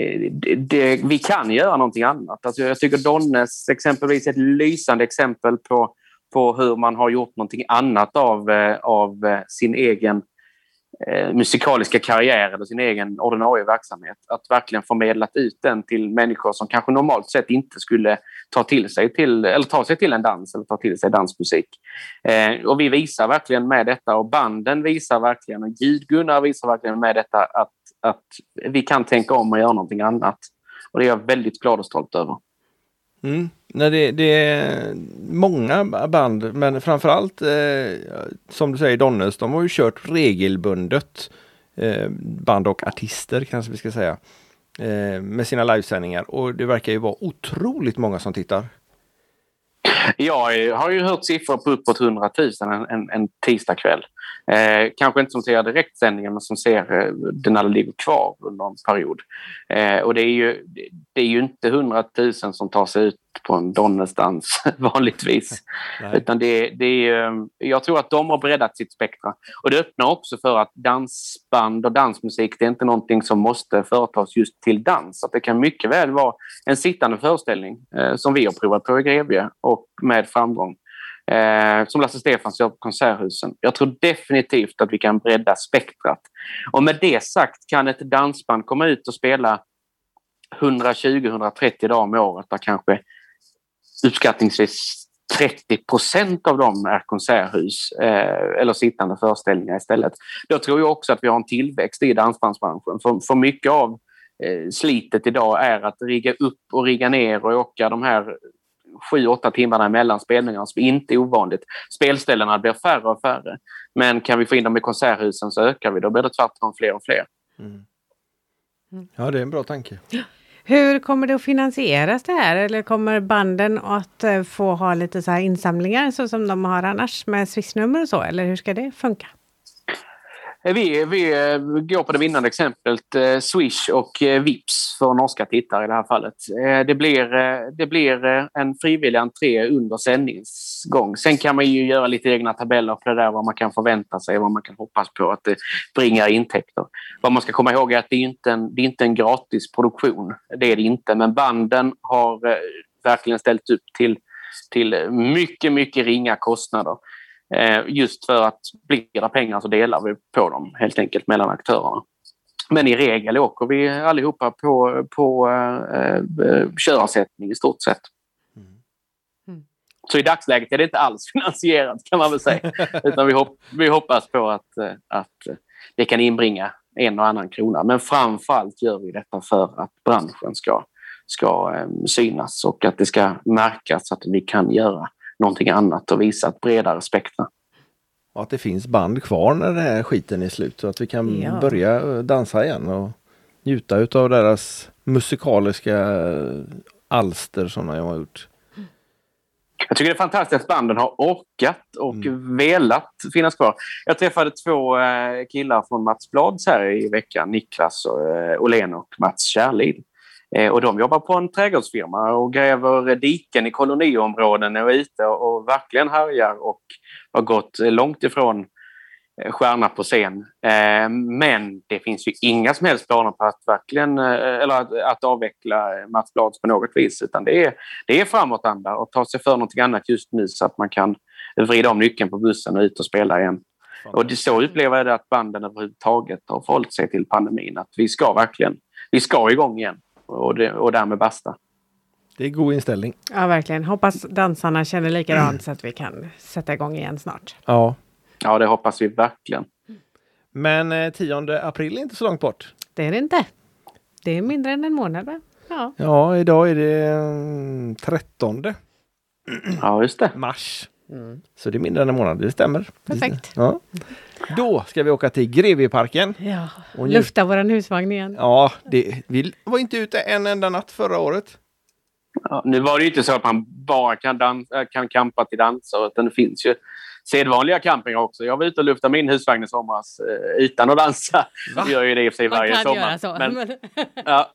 eh, det, det, vi kan göra någonting annat. Alltså jag tycker Donnes exempelvis är ett lysande exempel på, på hur man har gjort någonting annat av, eh, av eh, sin egen eh, musikaliska karriär eller sin egen ordinarie verksamhet. Att verkligen förmedlat ut den till människor som kanske normalt sett inte skulle ta till sig till, eller ta sig till en dans eller ta till sig dansmusik. Eh, och vi visar verkligen med detta och banden visar verkligen och Gud-Gunnar visar verkligen med detta att, att vi kan tänka om och göra någonting annat. Och det är jag väldigt glad och stolt över. Mm. Nej, det, det, är många band, men framförallt eh, som du säger Donnes, de har ju kört regelbundet eh, band och artister kanske vi ska säga eh, med sina livesändningar och det verkar ju vara otroligt många som tittar. Jag har ju hört siffror på uppåt 100 000 en, en, en tisdagkväll. Eh, kanske inte som ser direktsändningen men som ser eh, det när det ligger kvar under en period. Eh, och det är, ju, det är ju inte 100 000 som tar sig ut på en Donnesdans (laughs) vanligtvis. Utan det, det är, eh, jag tror att de har breddat sitt spektra. Och det öppnar också för att dansband och dansmusik det är inte någonting som måste företas just till dans. Att det kan mycket väl vara en sittande föreställning eh, som vi har provat på i Grevie och med framgång eh, som Lasse Stefans gör på Konserthusen. Jag tror definitivt att vi kan bredda spektrat. Och med det sagt kan ett dansband komma ut och spela 120-130 dagar om året där kanske uppskattningsvis 30 procent av dem är konserthus eh, eller sittande föreställningar istället. Då tror jag också att vi har en tillväxt i dansbandsbranschen. För, för mycket av eh, slitet idag är att rigga upp och rigga ner och åka de här sju, åtta timmarna mellan spelningarna som inte är ovanligt. Spelställena blir färre och färre. Men kan vi få in dem i konserthusen så ökar vi. Då blir det tvärtom fler och fler. Mm. Ja, det är en bra tanke. Hur kommer det att finansieras det här? Eller kommer banden att eh, få ha lite så här insamlingar så som de har annars med swishnummer och så? Eller hur ska det funka? Vi, vi eh, går på det vinnande exemplet eh, Swish och eh, Vips för norska tittare i det här fallet. Det blir, det blir en frivillig entré under sändningsgång. Sen kan man ju göra lite egna tabeller på det där vad man kan förvänta sig, vad man kan hoppas på att det bringar intäkter. Vad man ska komma ihåg är att det är inte en, det är inte en gratis produktion. Det är det inte, men banden har verkligen ställt upp till, till mycket, mycket ringa kostnader. Eh, just för att blir det pengar så delar vi på dem helt enkelt mellan aktörerna. Men i regel åker vi allihopa på, på eh, eh körersättning i stort sett. Mm. Så i dagsläget är det inte alls (laughs) finansierat kan man väl säga. (laughs) Utan vi, hopp, vi hoppas på att, eh, att det kan inbringa en och annan krona. Men framförallt gör vi detta för att branschen ska, ska synas och att det ska märkas att vi kan göra någonting annat och visa ett bredare spektra. Och att det finns band kvar när den här skiten är slut så att vi kan ja. börja eh, dansa igen och njuta av deras musikaliska eh, alster som de har gjort. Jag tycker det är fantastiskt att banden har orkat och mm. velat finnas kvar. Jag träffade två eh, killar från Mats Blads här i veckan, Niklas Åhlén och Mats Kärlid. Eh, och de jobbar på en trädgårdsfirma och gräver diken i koloniområden och är ute och verkligen härjar och har gått långt ifrån eh, stjärna på scen. Eh, men det finns ju inga som helst planer på att verkligen eller att, att avveckla Mats Blads på något vis utan det är, det är framåtanda och ta sig för någonting annat just nu så att man kan vrida om nyckeln på bussen och ut och spela igen. Och det, så upplever jag det att banden överhuvudtaget har förhållit sig till pandemin. Att vi ska verkligen, vi ska igång igen och, det, och därmed basta. Det är god inställning. Ja, verkligen. Hoppas dansarna känner likadant mm. så att vi kan sätta igång igen snart. Ja. Ja, det hoppas vi verkligen. Men 10 eh, april är inte så långt bort. Det är det inte. Det är mindre än en månad, va? Ja, ja idag är det 13. Mm, ja, just det. Mars. Mm. Så det är mindre än en månad, det stämmer. Perfekt. Ja. Då ska vi åka till Grevieparken. Ja, och lufta våran husvagn igen. Ja, det, vi var inte ute en enda natt förra året. Ja, nu var det ju inte så att man bara kan, dans, äh, kan campa till danser utan det finns ju sedvanliga campingar också. Jag var ute och luftade min husvagn i somras eh, utan att dansa. Va? Jag gör ju det i och för sig varje sommar. Göra så. Men, (laughs) ja.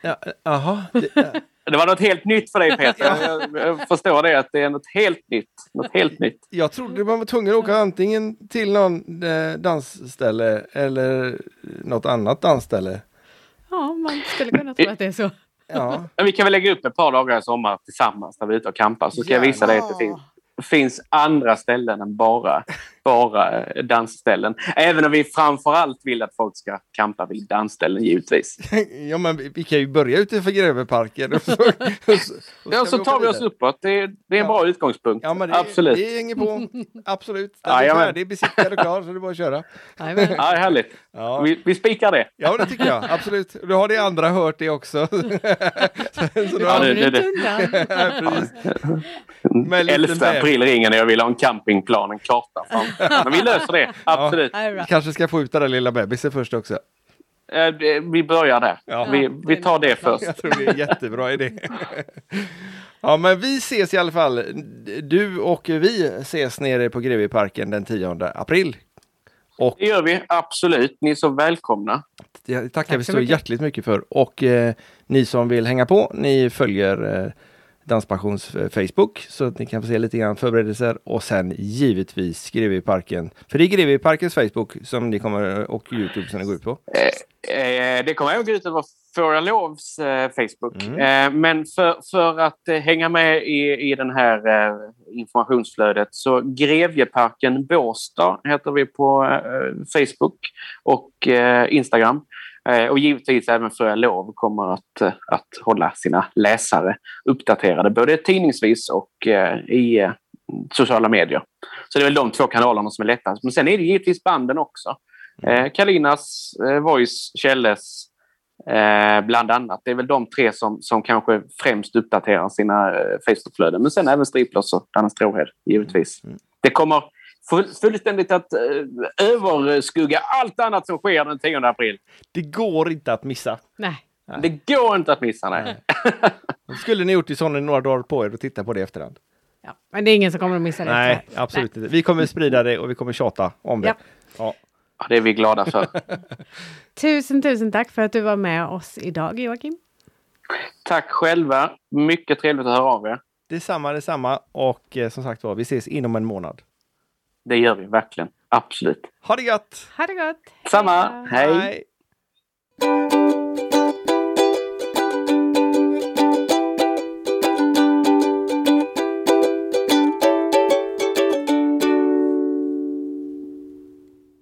ja, aha, det, det var något helt nytt för dig (laughs) Peter. Jag, jag, förstår det att det är något helt nytt. Något helt nytt. Jag trodde man var tvungen att åka antingen till någon eh, dansställe eller något annat dansställe. Ja, man skulle kunna tro att det är så. Ja. Vi kan väl lägga upp ett par dagar i sommar tillsammans när vi är ute och campar så ska jag visa dig att det finns finns andra ställen än bara, bara dansställen. Även om vi framförallt vill att folk ska campa vid dansställen givetvis. (laughs) Ja men vi kan ju börja ute för Gräveparken. Och så, och så, ja så tar vi oss uppåt. Det är, det är en ja. bra utgångspunkt. Ja, men det, Absolut. Det hänger på. (laughs) Absolut. Den ja, är färdig, besiktad och klar så det är bara att köra. Ja, härligt. Ja. Vi, vi spikar det. Ja det tycker jag. Absolut. Då har de andra hört det också. (laughs) så, så ja, det, det, det. Med 11 april ringer när jag vill ha en campingplan, en karta. (laughs) Men vi löser det, absolut. Ja, kanske ska få ut den där lilla bebisen först också. Eh, vi börjar där. Ja. Vi, vi tar det först. Jag tror det är en jättebra idé. Ja, men vi ses i alla fall. Du och vi ses nere på Grevieparken den 10 april. Och... Det gör vi, absolut. Ni är så välkomna. Det tackar Tack vi så mycket. hjärtligt mycket för. Och eh, ni som vill hänga på, ni följer eh, Danspassions eh, Facebook så att ni kan få se lite grann förberedelser och sen givetvis Greveparken. För det är Greveparkens Facebook som ni kommer och Youtube som ni går ut på. Eh, eh, det kommer även gå ut över Får jag lovs eh, Facebook. Mm. Eh, men för, för att eh, hänga med i, i den här informationsflödet så Grevjeparken Båstad heter vi på Facebook och Instagram. Och givetvis även För jag lov kommer att, att hålla sina läsare uppdaterade både tidningsvis och i sociala medier. Så det är väl de två kanalerna som är lättast. Men sen är det givetvis banden också. Mm. Kalinas, Voice, Källes, Eh, bland annat. Det är väl de tre som, som kanske främst uppdaterar sina eh, Facebookflöden. Men sen även Striplers och Danne Stråhed, givetvis. Mm. Det kommer fullständigt att eh, överskugga allt annat som sker den 10 april. Det går inte att missa. Nej. nej. Det går inte att missa, nej. nej. skulle ni gjort i sån några dagar på er och titta på det i efterhand. Ja, men det är ingen som kommer att missa det. Nej, absolut nej. inte. Vi kommer sprida det och vi kommer tjata om det. Ja. ja. Ja, det är vi glada för. (laughs) tusen, tusen tack för att du var med oss idag, Joakim. Tack själva. Mycket trevligt att höra av er. Detsamma, detsamma. Och eh, som sagt var, vi ses inom en månad. Det gör vi verkligen. Absolut. Ha det gott! Ha det gott! Samma. Hej! Hej.